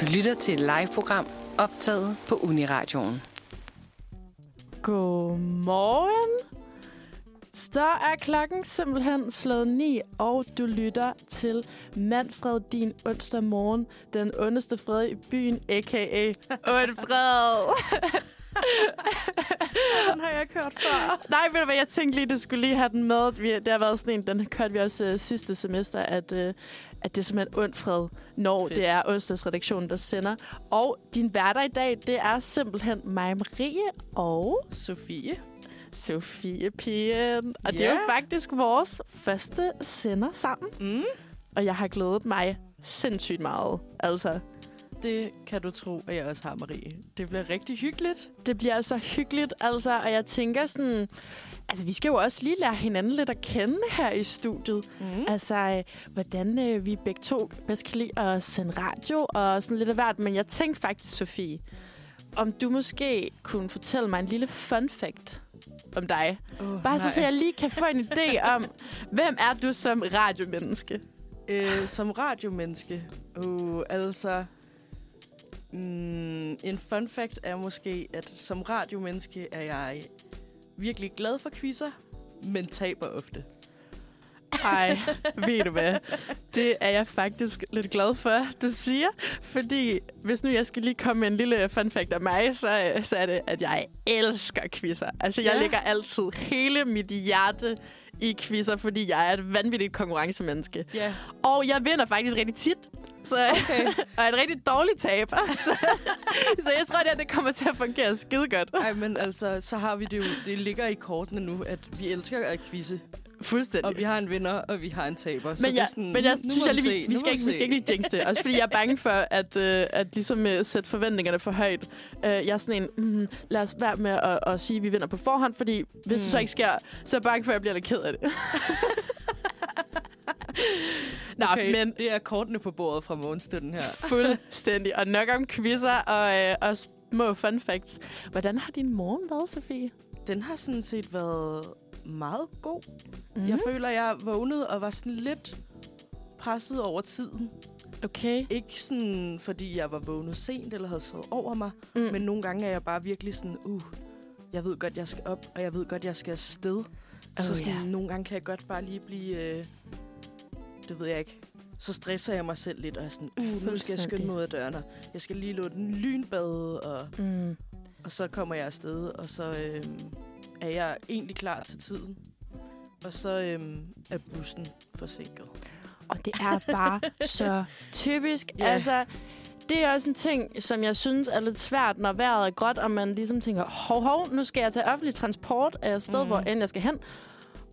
Du lytter til et live-program optaget på Uniradioen. Godmorgen. Så er klokken simpelthen slået 9, og du lytter til Manfred din onsdag morgen. Den ondeste fred i byen, a.k.a. Ondfred. Den har jeg kørt før. Nej, ved du hvad, jeg tænkte lige, du skulle lige have den med. Vi, det har været sådan en, den kørte vi også uh, sidste semester, at, uh, at det er simpelthen Ondfred, når Fedt. Det er onsdagsredaktionen, der sender. Og din hverdag i dag, det er simpelthen mig, Marie og Sofie. Sofie Pigen. Og det er jo faktisk vores første sender sammen. Mm. Og jeg har glædet mig sindssygt meget. Altså, Det kan du tro, at jeg også har, Marie. Det bliver rigtig hyggeligt. det bliver så hyggeligt, altså. Og jeg tænker sådan... Altså, vi skal jo også lige lære hinanden lidt at kende her i studiet. Mm. Altså, øh, hvordan øh, vi begge to bedst kan lide at sende radio og sådan lidt af hvert. Men jeg tænkte faktisk, Sofie, om du måske kunne fortælle mig en lille fun fact om dig. Oh, Bare så, så jeg lige kan få en idé om, hvem er du som radiomenneske? Øh, som radiomenneske. Uh, altså... Mm, en fun fact er måske, at som radiomenneske er jeg virkelig glad for quizzer, men taber ofte. Ej, ved du hvad? Det er jeg faktisk lidt glad for, du siger. Fordi hvis nu jeg skal lige komme med en lille fun fact af mig, så, så er det, at jeg elsker quizzer. Altså, jeg Ja. lægger altid hele mit hjerte i quizzer, fordi jeg er et vanvittigt konkurrencemenneske. Ja, Og jeg vinder faktisk rigtig tit. Så, okay. og en rigtig dårlig taber. Så, så jeg tror, at det kommer til at fungere skide godt. Ej, men altså, så har vi det jo, det ligger i kortene nu, at vi elsker at quizze. Fuldstændig. Og vi har en vinder, og vi har en taber. så Men, det jeg, er sådan, men jeg synes, jeg vi lige, vi, vi, skal ikke, vi skal ikke lige jinx det. Også fordi jeg er bange for, at, øh, at ligesom uh, sætte forventningerne for højt. Uh, jeg er sådan en, mm, lad os være med at, at sige, at vi vinder på forhånd, fordi hvis mm. det så ikke sker, så er jeg bange for, at jeg bliver lidt ked af det. Nå, Okay, men det er kortene på bordet fra morgenstunden her. fuldstændig. Og nok om quizzer og, øh, og små fun facts. Hvordan har din morgen været, Sofie? Den har sådan set været meget god. Mm. Jeg føler, jeg vågnede og var sådan lidt presset over tiden. Okay. Ikke sådan, fordi jeg var vågnet sent eller havde sovet over mig, Mm. men nogle gange er jeg bare virkelig sådan, uh, jeg ved godt, jeg skal op, og jeg ved godt, jeg skal afsted. Oh, så sådan, ja. nogle gange kan jeg godt bare lige blive, øh, det ved jeg ikke, så stresser jeg mig selv lidt, og er sådan, uh, nu skal jeg skynde mig ud af døren, og jeg skal lige låne den lynbade, og, Mm. og så kommer jeg afsted, og så øh, er jeg egentlig klar til tiden. Og så øh, er bussen forsinket. Og det er bare så typisk. Ja. Altså, det er også en ting, som jeg synes er lidt svært, når vejret er godt, og man ligesom tænker, hov, hov, nu skal jeg tage offentlig transport af et sted, mm. Hvor end jeg skal hen.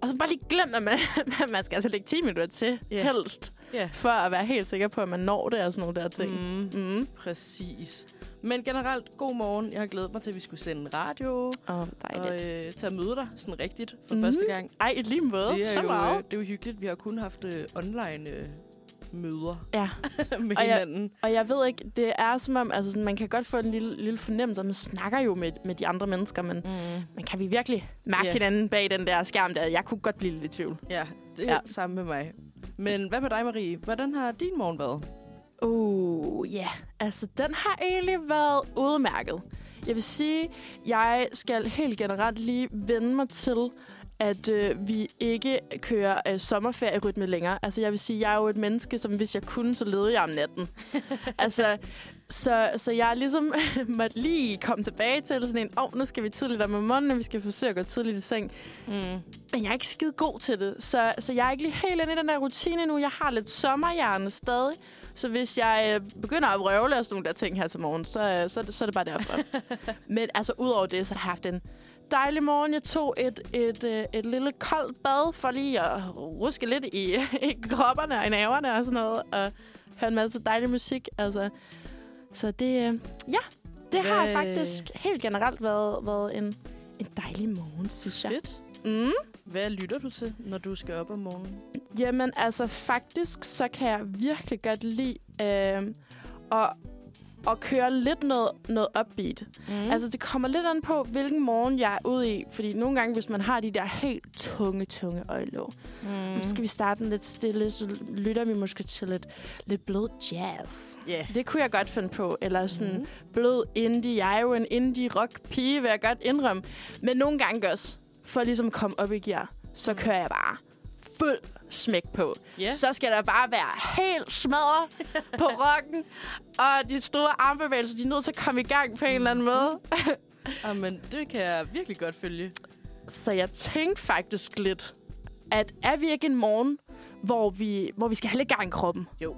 Og så bare lige glem, at man, man skal altså lægge 10 minutter til, Ja. helst, Ja. for at være helt sikker på, at man når det og sådan nogle der ting. Mm, Mm. præcis. Men generelt, god morgen. Jeg har glædet mig til, at vi skulle sende radio og dejligt. øh, til at møde dig sådan rigtigt for mm. første gang. Ej, lige måde. Det er, så jo, meget. øh, det er jo hyggeligt. Vi har kun haft øh, online øh, møder Ja. med Og jeg- hinanden. Og jeg ved ikke, det er som om, altså sådan, man kan godt få en lille, lille fornemmelse, at man snakker jo med, med de andre mennesker, men, Mm. men kan vi virkelig mærke Ja. hinanden bag den der skærm der? Jeg kunne godt blive lidt i tvivl. Ja, det er ja. samme med mig. Men hvad med dig, Marie? Hvordan har din morgen været? Uh, ja. Yeah. Altså, den har egentlig været udmærket. Jeg vil sige, jeg skal helt generelt lige vende mig til, at øh, vi ikke kører øh, sommerferierytme længere. Altså, jeg vil sige, jeg er jo et menneske, som hvis jeg kunne, så levede jeg om natten. altså, så, så jeg ligesom måtte lige komme tilbage til sådan en, åh, oh, nu skal vi tidligt om morgenen, og vi skal forsøge at gå tidligt i seng. Mm. Men jeg er ikke skide god til det, så, så jeg er ikke lige helt inde i den der rutine nu. Jeg har lidt sommerhjerne stadig. Så hvis jeg øh, begynder at vrøvle og sådan nogle der ting her til morgen, så, øh, så, det- så er det bare derfor. Men altså, udover det, så har jeg haft en dejlig morgen. Jeg tog et, et, et, et lille koldt bad for lige at ruske lidt i, i kropperne og i naverne og sådan noget. Og høre en masse dejlig musik. Altså, så det, øh, ja, det har Hvad- faktisk helt generelt været, været en, en dejlig morgen, synes jeg. Fedt. Mm. Hvad lytter du til, når du skal op om morgenen? Jamen, altså faktisk, så kan jeg virkelig godt lide øh, at og køre lidt noget, noget upbeat. Mm. Mm. Altså, det kommer lidt an på, hvilken morgen jeg er ude i. Fordi nogle gange, hvis man har de der helt tunge, tunge øjelåg, mm. mm. så skal vi starte den lidt stille, så lytter vi måske til lidt, lidt blød jazz. Yeah. Det kunne jeg godt finde på. Eller sådan mm. blød indie. Jeg er jo en indie-rock-pige, vil jeg godt indrømme. Men nogle gange også, for ligesom at komme op i gear, så kører jeg bare fuld smæk på. Ja. Så skal der bare være helt smadret på rocken. Og de store armbevægelser, de er nødt til at komme i gang på en eller anden måde. Jamen, det kan jeg virkelig godt følge. Så jeg tænkte faktisk lidt, at er vi ikke en morgen, hvor vi, hvor vi skal have lidt gang i kroppen? Jo.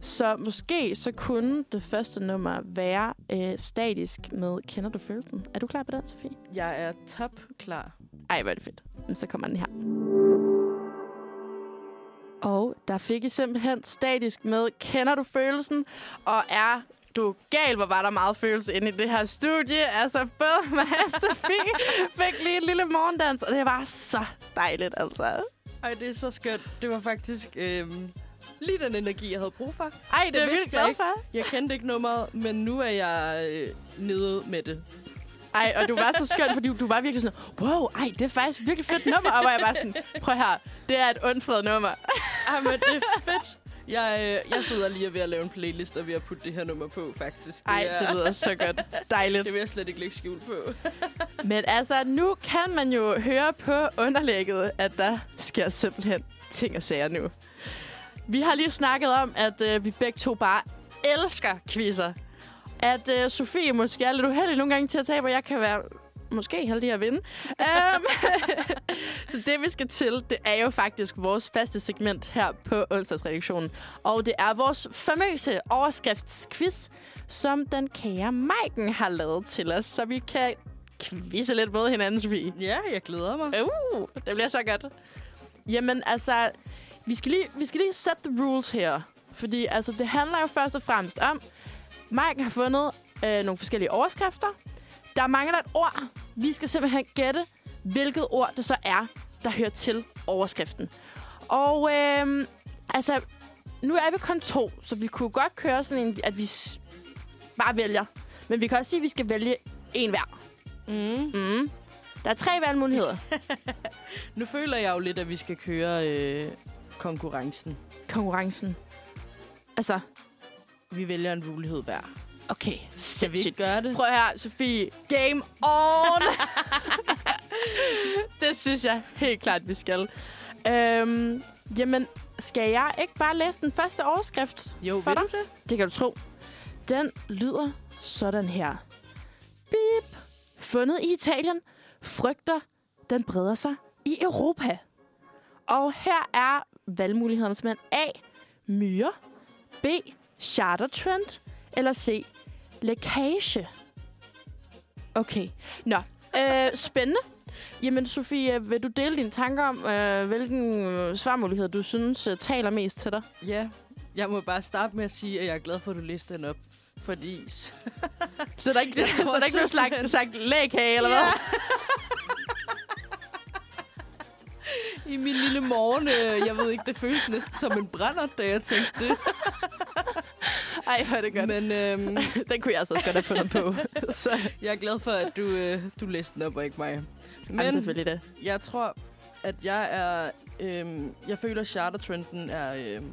Så måske så kunne det første nummer være øh, statisk med Kender du følelsen? Er du klar på den, Sofie? Jeg er top klar. Ej, hvor er det fedt. Men så kommer den her. Og der fik I simpelthen statisk med Kender du følelsen? Og er du gal, hvor var der meget følelse inde i det her studie. Altså, både mig og Sofie fik lige en lille morgendans, og det var så dejligt, altså. Ej, det er så skønt. Det var faktisk øhm, lige den energi, jeg havde brug for. Ej, det, Det er vildt jeg glad for. Jeg kendte ikke nummeret, men nu er jeg øh, nede med det. Ej, og du var så skøn, fordi du var virkelig sådan, wow, ej, det er faktisk virkelig fedt nummer. Og hvor jeg bare sådan, prøv her, det er et undfred nummer. Ej, men det er fedt. Jeg, øh, jeg sidder lige ved at lave en playlist, og ved at putte det her nummer på, faktisk. Det Ej, er, det lyder så godt. Dejligt. det vil jeg slet ikke lægge skjul på. Men altså, nu kan man jo høre på underlægget, at der sker simpelthen ting og sager nu. Vi har lige snakket om, at øh, vi begge to bare elsker quizzer. At øh, Sofie måske er lidt uheldig nogle gange til at tabe, og jeg kan være måske heldig at vinde. um, så det, vi skal til, det er jo faktisk vores faste segment her på onsdagsredaktionen. Og det er vores famøse overskriftsquiz, som den kære Maiken har lavet til os, så vi kan quizze lidt med hinanden, Sofie. Ja, jeg glæder mig. Uh, det bliver så godt. Jamen, altså, vi skal lige, vi skal lige sætte the rules her. Fordi altså, det handler jo først og fremmest om, Mike har fundet øh, nogle forskellige overskrifter. Der mangler et ord. Vi skal simpelthen gætte, hvilket ord det så er, der hører til overskriften. Og øh, altså, nu er vi kun to, så vi kunne godt køre sådan en, at vi bare vælger. Men vi kan også sige, at vi skal vælge en hver. Mm. Mm. Der er tre valgmuligheder. Nu føler jeg jo lidt, at vi skal køre øh, konkurrencen. konkurrencen. Altså, Vi vælger en mulighed hver. okay, Skal vi ikke gøre det? Prøv her, Sofie. Game on! det synes jeg helt klart, vi skal. Øhm, jamen, skal jeg ikke bare læse den første overskrift Jo, for vil dig? det? Det kan du tro. Den lyder sådan her. Bip. Fundet i Italien. Frygter, den breder sig i Europa. Og her er valgmulighederne simpelthen A. Myre. B. Chartertrend. Eller C. Lækage. Okay. Nå. Øh, spændende. Jamen, Sofie, vil du dele dine tanker om, øh, hvilken øh, svarmulighed du synes øh, taler mest til dig? Ja. Jeg må bare starte med at sige, at jeg er glad for, at du læste den op. Fordi... Så der er ikke, Jeg så tror der er ikke noget sagt, sagt lægkage, eller hvad? I min lille morgen, øh, jeg ved ikke, det føles næsten som en brænder, da jeg tænkte det. Ej, hvor er det godt. Men øhm, Den kunne jeg altså også godt have fundet på. så jeg er glad for, at du, øh, du læste den op, og ikke mig. men Men selvfølgelig det. jeg tror, at jeg er... Øhm, jeg føler, at chartertrenden er, øhm,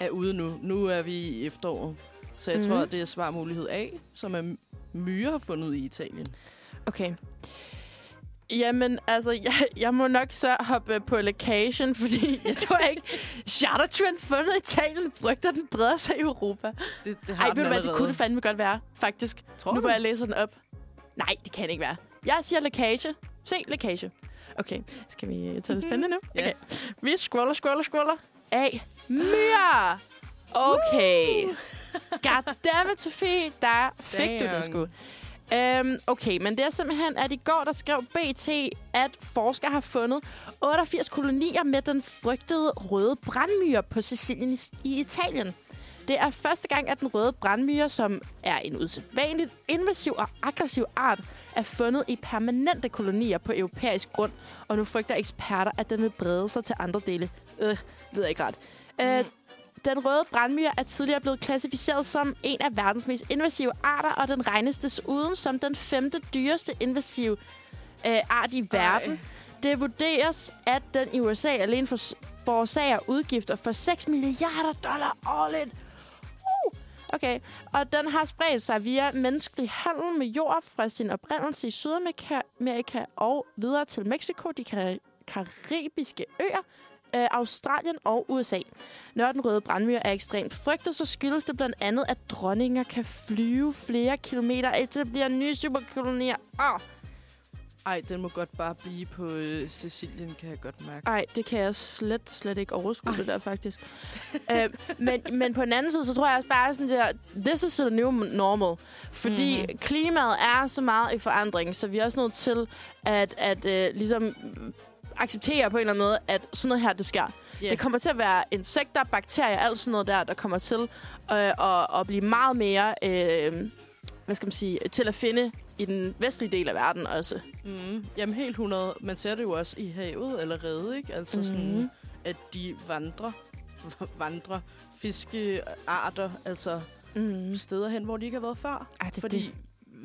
er ude nu. Nu er vi i efteråret. Så jeg Mhm. mm. tror, at det er svarmulighed A, som er myre har fundet i Italien. Okay. Jamen, altså, jeg, jeg må nok så hoppe på location, fordi jeg tror ikke, Chartertrend fundet i Italien frygter, den breder sig i Europa. Det, det har Ej, ved du hvad, det kunne det fandme godt være, faktisk. Tror nu du? hvor jeg læser den op. Nej, det kan ikke være. Jeg siger lækage. Se, lækage. Okay, skal vi tage det spændende nu? Ja. Okay. Vi scroller, scroller, scroller. A. Myre. Okay. Goddammit, Sofie. Der fik du den sgu. Øhm, okay, men det er simpelthen, at i går der skrev BT, at forskere har fundet 88 kolonier med den frygtede røde brandmyre på Sicilien i, Italien. Det er første gang, at den røde brandmyre, som er en usædvanligt invasiv og aggressiv art, er fundet i permanente kolonier på europæisk grund, og nu frygter eksperter, at den vil brede sig til andre dele. Øh, lyder ikke ret. Øh, mm. Den røde brandmyre er tidligere blevet klassificeret som en af verdens mest invasive arter, og den regnes desuden som den femte dyreste invasive øh, art i verden. Ej. Det vurderes, at den i USA alene for, forårsager udgifter for 6 milliarder dollar årligt. Uh! Okay, og den har spredt sig via menneskelig handel med jord fra sin oprindelse i Sydamerika Amerika og videre til Mexico, de kar- karibiske øer, øh, Australien og USA. Når den røde brandmyre er ekstremt frygtet, så skyldes det blandt andet, at dronninger kan flyve flere kilometer og etablere nye superkolonier. Oh. Ej, den må godt bare blive på øh, Sicilien, kan jeg godt mærke. Ej, det kan jeg slet, slet ikke overskue det der, faktisk. øh, men, men på den anden side, så tror jeg også bare sådan der, this is the new normal. Fordi Mhm. mm-hmm. klimaet er så meget i forandring, så vi er også nødt til at, at øh, ligesom acceptere på en eller anden måde, at sådan noget her, det sker. Yeah. Det kommer til at være insekter, bakterier, alt sådan noget der, der kommer til øh, at, at blive meget mere, øh, hvad skal man sige, til at finde i den vestlige del af verden også. Mm. Jamen helt 100. Man ser det jo også i havet allerede, ikke? Altså mm. sådan, at de vandrer, vandrer fiskearter, altså Mm. steder hen, hvor de ikke har været før. Ej, det, Fordi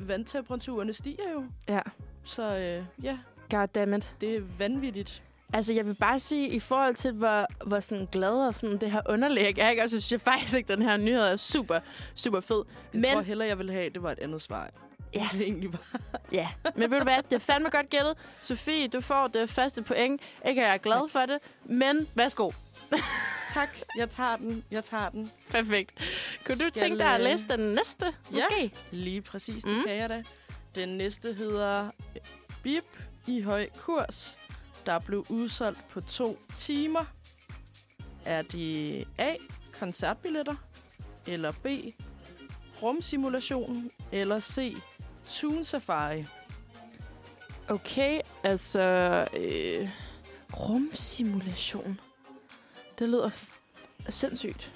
vandtemperaturerne stiger jo. det. Ja, Så øh, ja, goddammit. det er vanvittigt. Altså, jeg vil bare sige, i forhold til, hvor, hvor sådan glad og sådan det her underlæg er, ikke? Og så synes jeg faktisk ikke, den her nyhed er super, super fed. Jeg Men, tror hellere, jeg ville have, det var et andet svar. Ja. Det egentlig var. ja. Men ved du hvad, det er fandme godt gættet. Sofie, du får det første point. Ikke at jeg er glad Tak. for det, men værsgo. Tak, jeg tager den. Jeg tager den. Perfekt. Kunne du Skal, tænke dig at læse den næste, måske? Lige præcis, det mm. kan jeg da. Den næste hedder Bip i høj kurs, der blev udsolgt på to timer. Er det A. Koncertbilletter, eller B. Rumsimulation, eller C. Toon Safari. Okay, altså... Øh, rumsimulation. Det lyder sindssygt.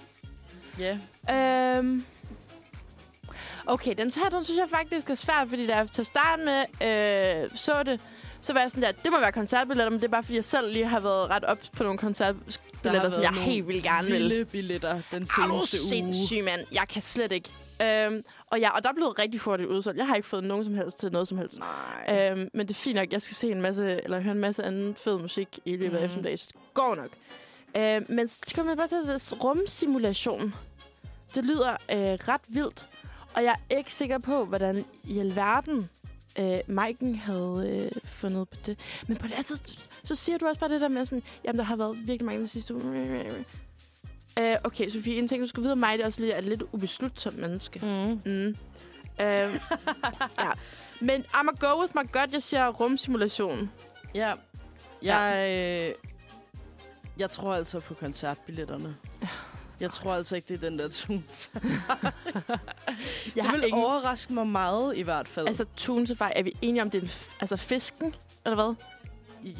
Ja, Øhm. Okay, den her, den synes jeg faktisk er svært, fordi da jeg til at starte med øh, så det, så var jeg sådan der, det må være koncertbilletter, men det er bare, fordi jeg selv lige har været ret op på nogle koncertbilletter, som jeg helt vildt gerne vil. vilde billetter den seneste uge. sindssyg, mand? Jeg kan slet ikke. Øhm, og, ja, og der blev rigtig hurtigt udsolgt. Jeg har ikke fået nogen som helst til noget som helst. Nej. Øhm, men det er fint nok. Jeg skal se en masse, eller høre en masse anden fed musik i løbet af Mhm. eftermiddagen. Går nok. Øhm, men så kommer jeg bare til det rumsimulation. Det lyder øh, ret vildt. Og jeg er ikke sikker på, hvordan i alverden øh, Maiken havde øh, fundet på det. Men på det andet, så, så siger du også bare det der med sådan, jamen der har været virkelig mange de sidste uge. Øh, okay, Sofie, en ting, du skal vide om mig, det er også lidt, at jeg er lidt ubeslutsomt menneske. Mm. Mm. Øhm, ja. Men I'm a go with my gut. Jeg siger rumsimulation. Ja. Jeg, øh, jeg tror altså på koncertbilletterne. Jeg tror altså ikke, det er den der tunes. Jeg Det har vil ingen... overraske mig meget i hvert fald. Altså, til er vi enige om, det er en f- altså fisken, eller hvad?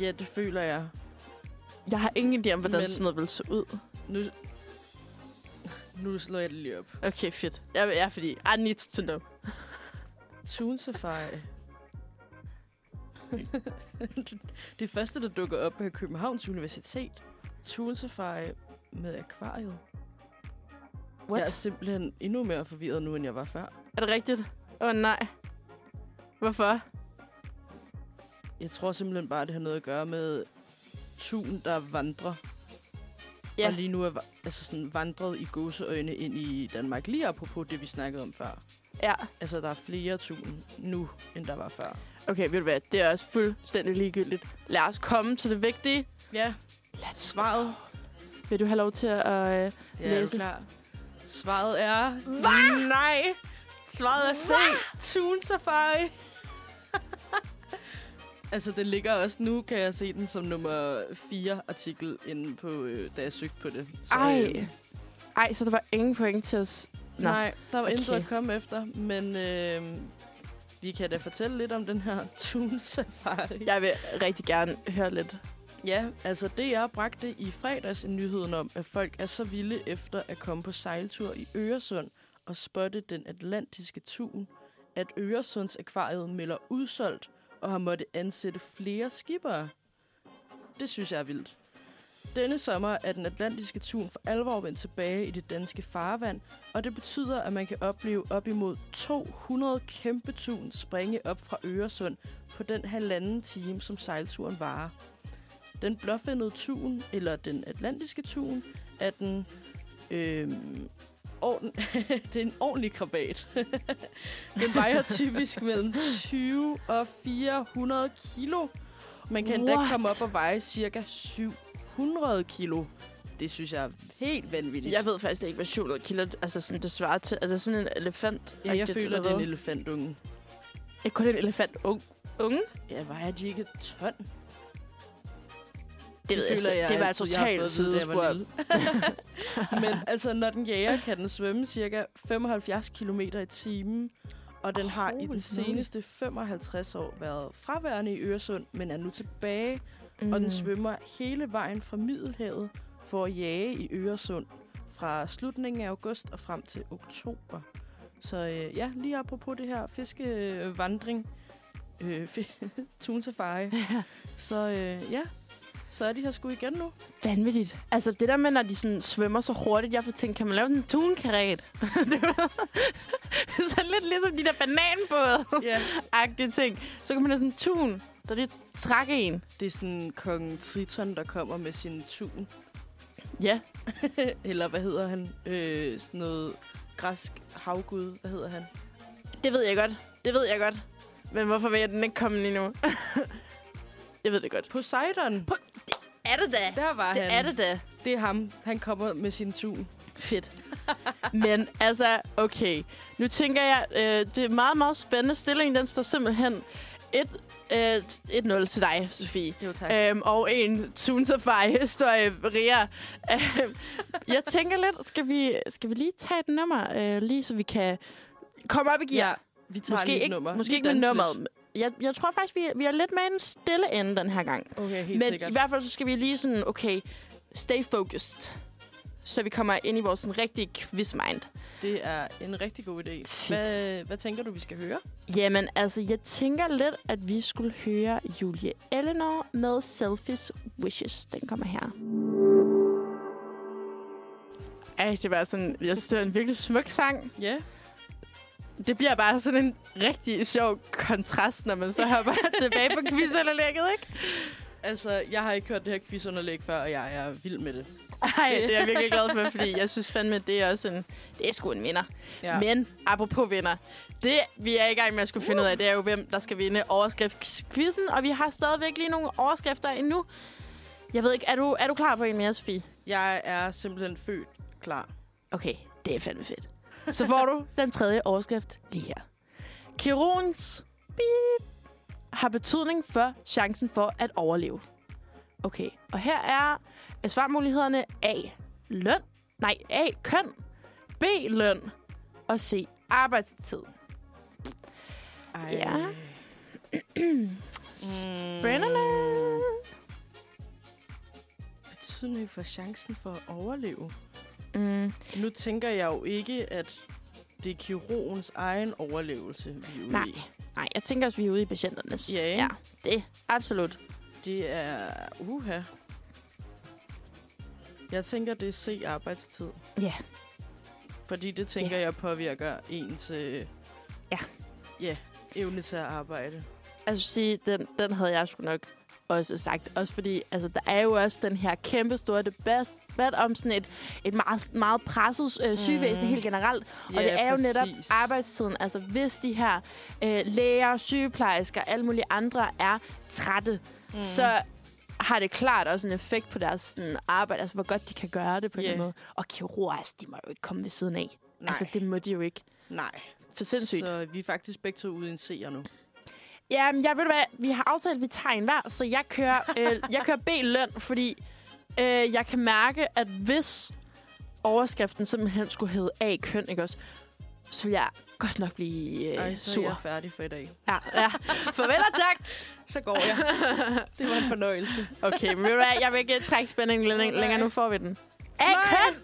ja, det føler jeg. Jeg har ingen idé om, hvordan Men- sådan noget vil se ud. Nu, nu slår jeg det lige op. Okay, fedt. Jeg, jeg er fordi, I need to know. Toon Safari. det første, der dukker op er Københavns Universitet. Toon Safari med akvariet. What? Jeg er simpelthen endnu mere forvirret nu, end jeg var før. Er det rigtigt? Åh, oh, nej. Hvorfor? Jeg tror simpelthen bare, det har noget at gøre med tun, der vandrer. Ja. Og lige nu er altså sådan vandret i gåseøjne ind i Danmark. Lige apropos det, vi snakkede om før. Ja. Altså, der er flere tun nu, end der var før. Okay, ved du hvad? Det er også fuldstændig ligegyldigt. Lad os komme til det vigtige. Ja, Let's svaret. Vil du have lov til at... Øh, Ja, er Læse. klar? Svaret er... Nej! Svaret er C. Toon Safari. altså, den ligger også nu, kan jeg se den som nummer 4 artikel, inde på, øh, da jeg søgte på det. Så, ej. øh, Ej, så der var ingen point til os. Nå. Nej, der var okay. intet at komme efter, men øh, vi kan da fortælle lidt om den her Toon Safari. Jeg vil rigtig gerne høre lidt. Ja, altså DR bragte i fredags en nyheden om, at folk er så vilde efter at komme på sejltur i Øresund og spotte den atlantiske tun, at Øresunds akvariet melder udsolgt og har måttet ansætte flere skibere. Det synes jeg er vildt. Denne sommer er den atlantiske tun for alvor vendt tilbage i det danske farvand, og det betyder, at man kan opleve op imod 200 kæmpe tun springe op fra Øresund på den halvanden time, som sejlturen varer. Den blåfindede tun, eller den atlantiske tun, er den... Øhm, orden, det er en ordentlig krabat. den vejer typisk mellem 20 og 400 kilo. Man kan endda What? komme op og veje cirka 700 kilo. Det synes jeg er helt vanvittigt. Jeg ved faktisk ikke, hvad 700 kilo altså sådan, det svarer til. Er det sådan en elefant? ja, jeg føler, det er en elefantunge. Ikke kun en elefant. Ung. Unge? Ja, vejer de ikke et ton? Det, ved jeg, jeg, det var totalt sidespor. Men altså, når den jager, kan den svømme cirka 75 km i timen. Og den har i den seneste 55 år været fraværende i Øresund, men er nu tilbage. Mm. Og den svømmer hele vejen fra Middelhavet for at jage i Øresund fra slutningen af august og frem til oktober. Så øh, ja, lige apropos det her fiskevandring, øh, fi- tun safari, så øh, ja, så er de her sgu igen nu. Vanvittigt. Altså, det der med, når de sådan svømmer så hurtigt, jeg får tænkt, kan man lave sådan en tunkaret? sådan lidt ligesom de der bananbåde-agtige Ja, ting. Så kan man have sådan en tun, der lige trækker en. det er sådan kongen Triton, der kommer med sin tun. Ja, Eller hvad hedder han? Øh, sådan noget græsk havgud. Hvad hedder han? det ved jeg godt. Det ved jeg godt. Men hvorfor vil jeg den ikke komme lige nu? jeg ved det godt. Poseidon. Er det da? Der var Det han. er det da. Det er ham. Han kommer med sin tun. Fedt. Men altså, okay. Nu tænker jeg, øh, det er meget, meget spændende. Stillingen, den står simpelthen 1 øh, 1-0 til dig, Sofie. Jo, tak. Øhm, og en Toon Safari historie, Ria. Øhm, jeg tænker lidt, skal vi, skal vi lige tage et nummer, øh, lige så vi kan komme op i gear? Ja, vi tager måske lige et ikke, nummer. måske Vi ikke med nummeret. Jeg, jeg tror faktisk, vi, vi er lidt med en stille ende den her gang. Okay, helt Men sikkert. i hvert fald så skal vi lige sådan, okay, stay focused. Så vi kommer ind i vores sådan, rigtige quiz-mind. Det er en rigtig god idé. Fedt. Hvad, hvad tænker du, vi skal høre? Jamen, altså, jeg tænker lidt, at vi skulle høre Julie Eleanor med Selfish Wishes. Den kommer her. Ej, det var sådan, jeg synes, det var en virkelig smuk sang. Ja, Det bliver bare sådan en rigtig sjov kontrast, når man så hopper tilbage på quizunderlægget, ikke? altså, jeg har ikke hørt det her quizunderlæg før, og jeg er vild med det. Ej, det er jeg virkelig glad for, fordi jeg synes fandme, det er også en, det er sgu en vinder. Ja. Men apropos vinder, det vi er i gang med at skulle finde ud af, det er jo, hvem der skal vinde overskriftsquizzen, og vi har stadigvæk lige nogle overskrifter endnu. Jeg ved ikke, er du, er du klar på en mere, Sofie? Jeg er simpelthen født klar. Okay, det er fandme fedt. Så får du den tredje overskrift lige her. Kirurgens beep har betydning for chancen for at overleve. Okay, og her er svarmulighederne A. Løn. Nej, A. Køn. B. Løn. Og C. Arbejdstid. Ej. Ja. Mm. Spændende. Betydning for chancen for at overleve. Mm. Nu tænker jeg jo ikke, at det er kirurgens egen overlevelse, vi er ude Nej. i. Nej, jeg tænker også, vi er ude i patienternes. Ja, ja det absolut. Det er... Uha. Jeg tænker, det er C arbejdstid. Ja. Fordi det tænker Ja. jeg påvirker en til... Ja. Ja, evne til at arbejde. Altså sige, den, den havde jeg sgu nok også sagt. Også fordi, altså, der er jo også den her kæmpe store debat, debat om sådan et, et meget, meget presset øh, sygvæsen Mhm. helt generelt. Og Ja, det er jo netop arbejdstiden. Altså hvis de her øh, læger, sygeplejersker, alle mulige andre er trætte, mm. så har det klart også en effekt på deres sådan, arbejde. Altså hvor godt de kan gøre det på yeah. den måde. Og kirurger, altså, de må jo ikke komme ved siden af. Nej, Altså det må de jo ikke. nej. For sindssygt. Så vi er faktisk begge to ude i en C'er nu. Ja, men jeg ved du hvad, vi har aftalt, at vi tager en hver, så jeg kører, øh, jeg kører B-løn, fordi øh, jeg kan mærke, at hvis overskriften simpelthen skulle hedde A-køn, ikke også, så vil jeg godt nok blive øh, Ej, så er sur. jeg færdig for i dag. Ja, ja. Farvel og tak. Så går jeg. det var en fornøjelse. Okay, men ved du hvad, jeg vil ikke trække spændingen længere, nej. længere nu får vi den. A-køn!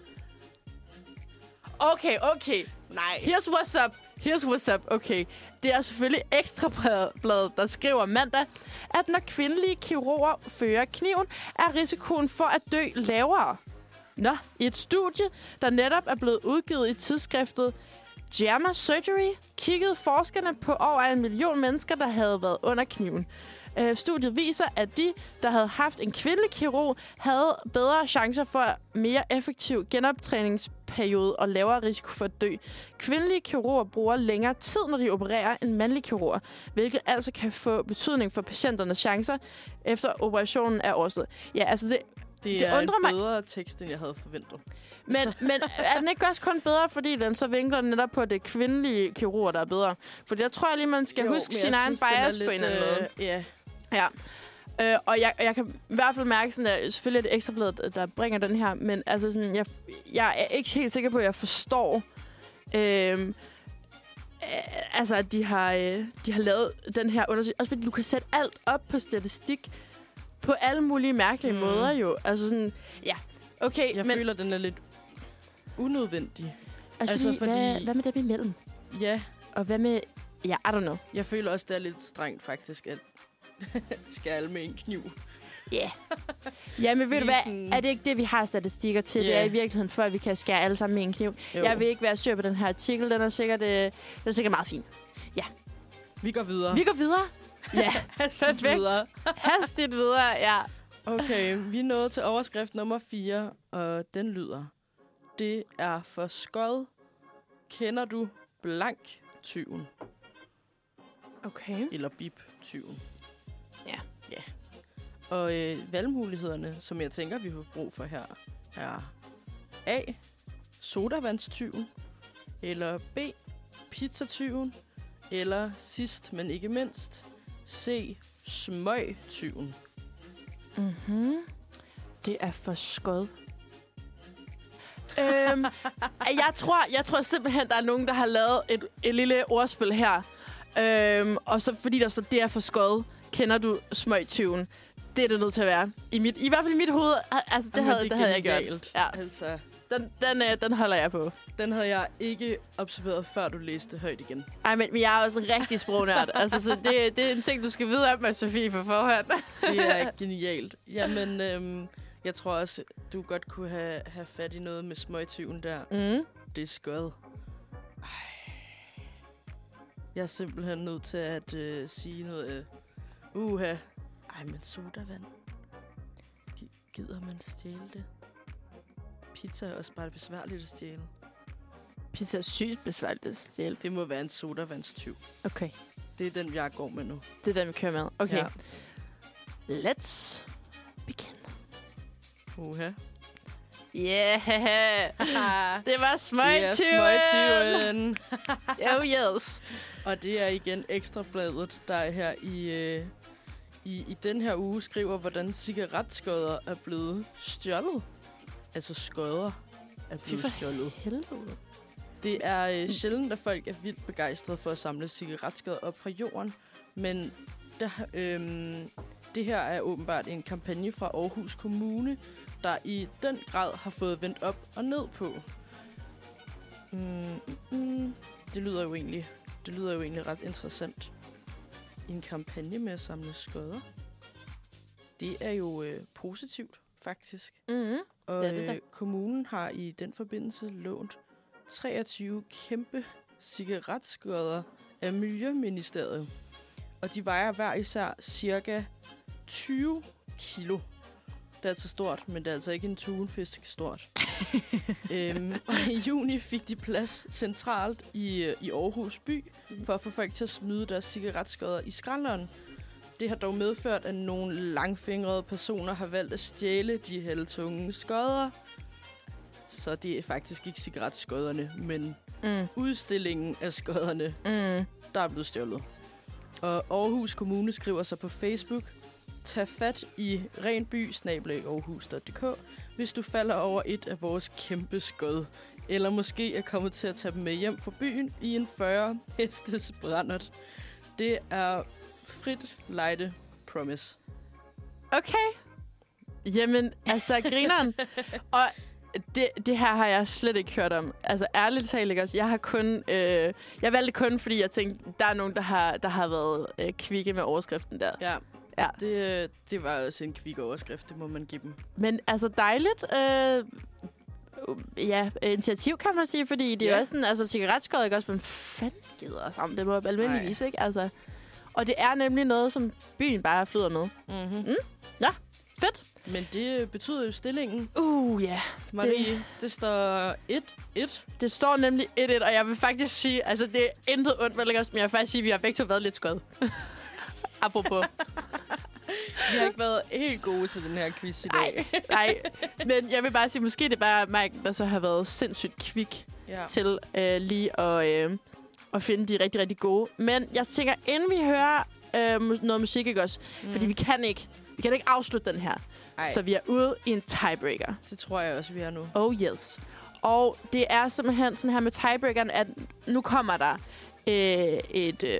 Okay, okay. Nej. Here's what's up. Here's what's up. Okay. Det er selvfølgelig Ekstrabladet, der skriver mandag, at når kvindelige kirurger fører kniven, er risikoen for at dø lavere. Nå, i et studie, der netop er blevet udgivet i tidsskriftet JAMA Surgery, kiggede forskerne på over en million mennesker, der havde været under kniven. Øh, studiet viser, at de, der havde haft en kvindelig kirurg, havde bedre chancer for mere effektiv genoptræningsperiode og lavere risiko for at dø. Kvindelige kirurger bruger længere tid, når de opererer, end mandlige kirurger, hvilket altså kan få betydning for patienternes chancer efter operationen er overstået. Ja, altså det, Det, Det er undrer en mig- bedre tekst, end jeg havde forventet. men, men er den ikke også kun bedre, fordi den så vinkler netop på det kvindelige kirurger, der er bedre? For jeg tror lige, man skal jo, huske sin egen synes, den bias på en eller anden måde. Øh, ja, Ja. Øh, og jeg, jeg kan i hvert fald mærke, sådan, at selvfølgelig er det ekstrabladet, der bringer den her, men altså sådan, jeg, jeg er ikke helt sikker på, at jeg forstår, øh, øh, altså, at de har, øh, de har lavet den her undersøgelse. Også fordi du kan sætte alt op på statistik på alle mulige mærkelige Mm. måder jo. Altså sådan, ja, okay, jeg men føler, den er lidt unødvendig. altså, altså, fordi, hvad, fordi- hvad med dem imellem? Ja, Og hvad med, ja, I don't know. jeg føler også, det er lidt strengt faktisk, at skærle med en kniv. Ja. Yeah. Ja, men ved du hvad? Er det ikke det, vi har statistikker til? Yeah. Det Ja. er i virkeligheden, før vi kan skære alle sammen med en kniv. Jo. Jeg vil ikke være sur på den her artikel. Den er sikkert, øh, den er sikkert meget fin. Vi går videre. Vi går videre. Ja, Hastigt perfekt. videre. hastigt videre. Ja. Okay, vi er nået til overskrift nummer 4, og den lyder. Det er for skod. Kender du blank tyven? Okay. Eller bip tyven? Ja. Og øh, valgmulighederne, som jeg tænker, vi har brug for her, er A. Sodavandstyven. Eller B. Pizzatyven. Eller sidst, men ikke mindst, C. Smøgtyven. Mm-hmm. Det er for skod. øhm, jeg, tror, jeg tror simpelthen, der er nogen, der har lavet et, et lille ordspil her. Øhm, og så fordi der så det er for skod, kender du smøgtyven. Det er det nødt til at være. I, mit, I hvert fald i mit hoved, altså det, Jamen, havde, det, er havde jeg gjort. Ja. Altså, Den, den, øh, den holder jeg på. den havde jeg ikke observeret, før du læste højt igen. Ej, men, men jeg er også en rigtig sprognørd. altså, så det, det er en ting, du skal vide om med Sofie på forhånd. Det er genialt. Jamen, øhm, jeg tror også, du godt kunne have, have fat i noget med smøgtyven der. Mm. Det er skød. Jeg er simpelthen nødt til at øh, sige noget. Øh, uha. Ej, men sodavand. Gi- Gider man stjæle det? Pizza er også bare besværligt at stjæle. Pizza er sygt besværligt at stjæle. Det må være en sodavandstyv. Okay, Det er den, jeg går med nu. det er den, vi kører med. Okay. Ja. Let's begin. Uha. Yeah! Det var Det er smøgtyven! smøgtyven. Oh yes. Og det er igen Ekstrabladet, der er her i, øh, i, i den her uge skriver, hvordan cigaretskodder er blevet stjålet. Altså skodder er Fy blevet for stjålet. helvede. Det er øh, sjældent, at folk er vildt begejstrede for at samle cigaretskodder op fra jorden. Men der, øhm, det her er åbenbart en kampagne fra Aarhus Kommune, der i den grad har fået vendt op og ned på. Mm, mm, mm. Det lyder jo egentlig, det lyder jo egentlig ret interessant. En kampagne med at samle skodder. Det er jo øh, positivt, faktisk. Mm-hmm. Og Det det øh, kommunen har i den forbindelse lånt 23 kæmpe cigaretskodder af Miljøministeriet. Og de vejer hver især cirka 20 kilo. Det er altså stort, men det er altså ikke en tunfisk stort. øhm, og i juni fik de plads centralt i, øh, i Aarhus by, for at få folk til at smide deres cigaretskodder i skralderen. Det har dog medført, at nogle langfingrede personer har valgt at stjæle de halvtunge skodder. Så det er faktisk ikke cigaretskodderne, men Mm. udstillingen af skodderne, Mm. der er blevet stjålet. Og Aarhus Kommune skriver så på Facebook, tag fat i renby aarhus.dk, hvis du falder over et af vores kæmpe skod. Eller måske er kommet til at tage dem med hjem fra byen i en 40 hestes brændert. Det er frit lejde promise. Okay. Jamen, altså, grineren. og det, det her har jeg slet ikke hørt om. Altså ærligt talt, ikke også? Jeg har kun... Øh, jeg valgte kun, fordi jeg tænkte, der er nogen, der har, der har været øh, kvikke med overskriften der. Ja, Ja. det, det var også en kvik overskrift, det må man give dem. Men altså dejligt... Øh, ja, initiativ kan man sige, fordi det er Ja. også sådan, altså cigaretskåret, ikke også? Hvem fanden gider os om det på almindeligvis, ikke? Altså, og det er nemlig noget, som byen bare flyder med. Mm-hmm. Mm. Fedt! Men det betyder jo stillingen. Uh, ja. Yeah. Marie, det, det står 1-1. Det står nemlig 1-1, og jeg vil faktisk sige, altså det er intet ondt, men jeg vil faktisk sige, at vi har begge to været lidt skød. Apropos. Vi har ikke været helt gode til den her quiz i dag. Nej, nej. Men jeg vil bare sige, måske det er bare Mike, der så har været sindssygt kvik Ja. til øh, lige at, øh, at finde de rigtig, rigtig gode. Men jeg tænker, inden vi hører øh, noget musik, ikke også? Mm. Fordi vi kan ikke, vi kan ikke afslutte den her. Ej, Så vi er ude i en tiebreaker. det tror jeg også, vi er nu. Oh yes. Og det er simpelthen sådan her med tiebreakeren, at nu kommer der øh, et, øh,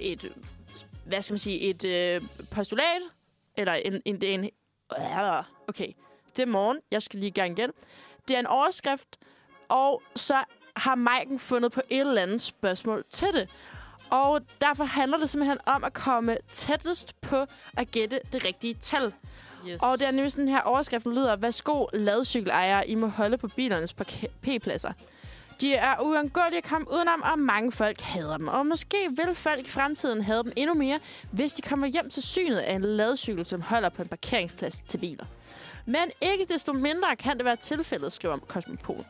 et, hvad skal man sige, et øh, postulat, eller en, en, en, okay, det er morgen, jeg skal lige i gang igen. Det er en overskrift, og så har Maiken fundet på et eller andet spørgsmål til det. Og derfor handler det simpelthen om at komme tættest på at gætte det rigtige tal. Yes. Og det er nemlig sådan her, overskriften lyder, Værsgo, ladcykelejere, I må holde på bilernes P-pladser. De er uundgåelige at komme udenom, og mange folk hader dem. Og måske vil folk i fremtiden have dem endnu mere, hvis de kommer hjem til synet af en ladcykel, som holder på en parkeringsplads til biler. Men ikke desto mindre kan det være tilfældet, skriver Cosmopol.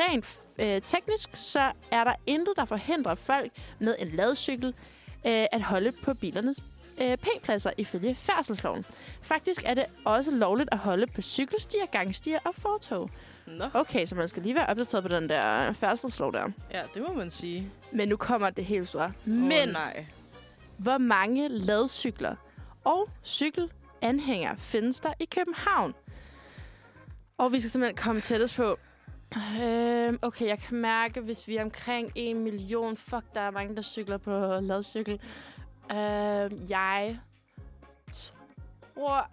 Rent øh, teknisk, så er der intet, der forhindrer folk med en ladcykel øh, at holde på bilernes øh, P-pladser ifølge færdselsloven. Faktisk er det også lovligt at holde på cykelstier, gangstier og fortog. Nå, Okay, så man skal lige være opdateret på den der færdselslov der. ja, det må man sige. Men nu kommer det helt store. Åh, Men nej. hvor mange ladcykler og cykelanhængere findes der i København? Og vi skal simpelthen komme tættest på. Øhm, okay, jeg kan mærke, hvis vi er omkring en million, fuck, der er mange, der cykler på ladcykel. Øhm, jeg tror,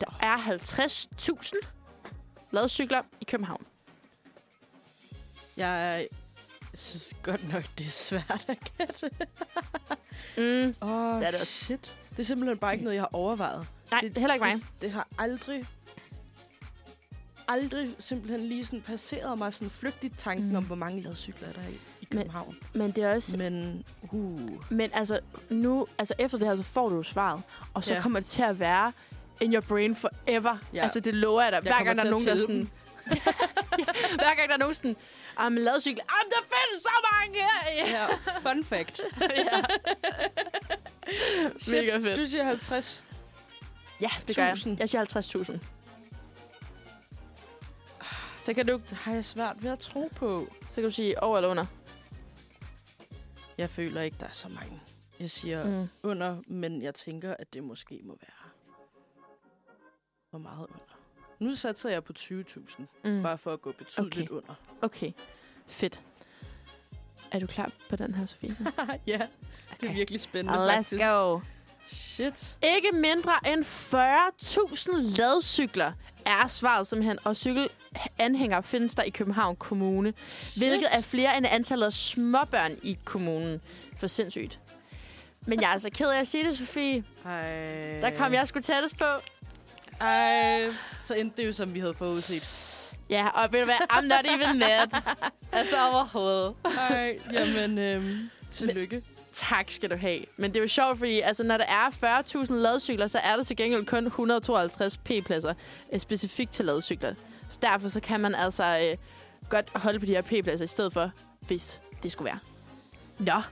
der er 50.000 ladcykler i København. Jeg synes godt nok, det er svært at gætte. Mm. Åh, Det oh, er det også. shit. Det er simpelthen bare ikke noget, jeg har overvejet. Nej, det, heller ikke mig. Det, det har aldrig aldrig simpelthen lige sådan passeret mig sådan flygtigt tanken Mm. om, hvor mange ladcykler er der i, i København. Men det er også... Men, uh, Men altså, nu, altså efter det her, så får du svaret. Og så ja. kommer det til at være in your brain forever. Ja. Altså, det lover jeg dig. Hver gang der er nogen, der sådan... Hver gang der er nogen sådan... Ah, men ladcykel. Ah, der findes så mange! Ja. ja, fun fact. ja. Shit, Mega fedt. Du siger 50. ja, det gør jeg. Jeg siger 50.000. Så kan, du, Det har jeg svært ved at tro på. så kan du sige over eller under. Jeg føler ikke, der er så mange. Jeg siger. Mm. under, men jeg tænker, at det måske må være hvor meget under. Nu satser jeg på 20.000, Mm. bare for at gå betydeligt under. Okay, fedt. Er du klar på den her, Sofie? ja, det er Okay. virkelig spændende Let's faktisk. go. Shit. Ikke mindre end 40.000 ladcykler er svaret simpelthen, og cykelanhængere findes der i København Kommune, Shit. hvilket er flere end antallet af småbørn i kommunen. For sindssygt. Men jeg er altså ked af at sige det, Sofie. Ej. Der kom jeg sgu tættest på. Ej. Så endte det jo, som vi havde forudset. Ja, og ved du hvad? I'm not even mad. altså overhovedet. Ej, jamen, øhm, tillykke. Tak skal du have. Men det er jo sjovt, fordi altså, når der er 40.000 ladcykler, så er der til gengæld kun 152 p-pladser øh, specifikt til ladcykler. Så derfor så kan man altså øh, godt holde på de her p-pladser i stedet for, hvis det skulle være. Nå.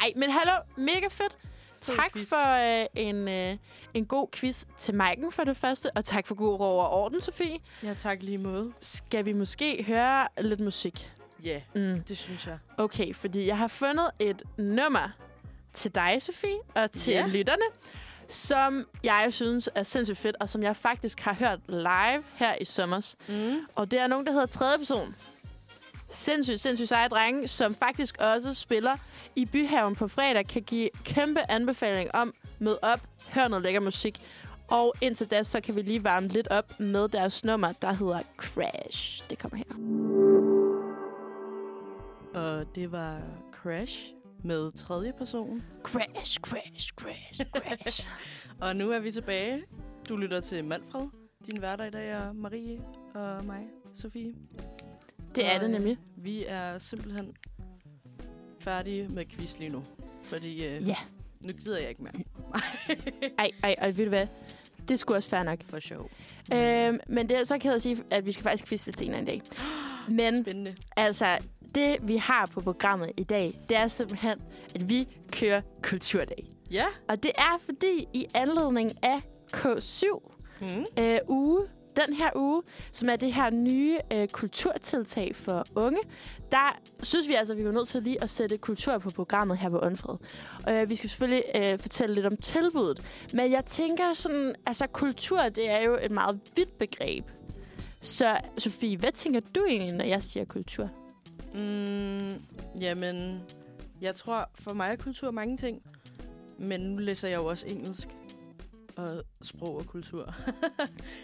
Ej, men hallo. Mega fedt. Tak quiz. for øh, en, øh, en god quiz til Maiken for det første, og tak for god ro og orden, Sofie. Ja, tak lige måde. Skal vi måske høre lidt musik? Ja, Mm. det synes jeg. Okay, fordi jeg har fundet et nummer til dig, Sofie, og til yeah. lytterne, som jeg synes er sindssygt fedt, og som jeg faktisk har hørt live her i sommers. Mm. Og det er nogen, der hedder tredje person. Sindssygt, sindssygt seje drenge, som faktisk også spiller i Byhaven på fredag, kan give kæmpe anbefaling om, mød op, hør noget lækker musik. Og indtil da, så kan vi lige varme lidt op med deres nummer, der hedder Crash. Det kommer her. Og det var Crash med tredje person. Crash, crash, crash, crash. Og nu er vi tilbage. Du lytter til Manfred. Din værter i dag er Marie og mig, Sofie. Det er det nemlig. Vi er simpelthen færdige med quiz lige nu. Fordi øh, Ja. nu gider jeg ikke mere. Ej, ej, ej, ved du hvad? Det skulle også fair nok. For sjov. Øhm, men det er så ked at sige, at vi skal faktisk quizze til en anden dag. Men Spændende. altså, det vi har på programmet i dag, det er simpelthen, at vi kører kulturdag. Ja. Og det er fordi, i anledning af K7 Mm. øh, uge, den her uge, som er det her nye øh, kulturtiltag for unge, der synes vi altså, at vi var nødt til lige at sætte kultur på programmet her på Undfred. Øh, vi skal selvfølgelig øh, fortælle lidt om tilbuddet, men jeg tænker sådan, altså kultur, det er jo et meget vidt begreb. Så Sofie, hvad tænker du egentlig, når jeg siger kultur? Mm, jamen, jeg tror, for mig er kultur mange ting. Men nu læser jeg jo også engelsk og sprog og kultur.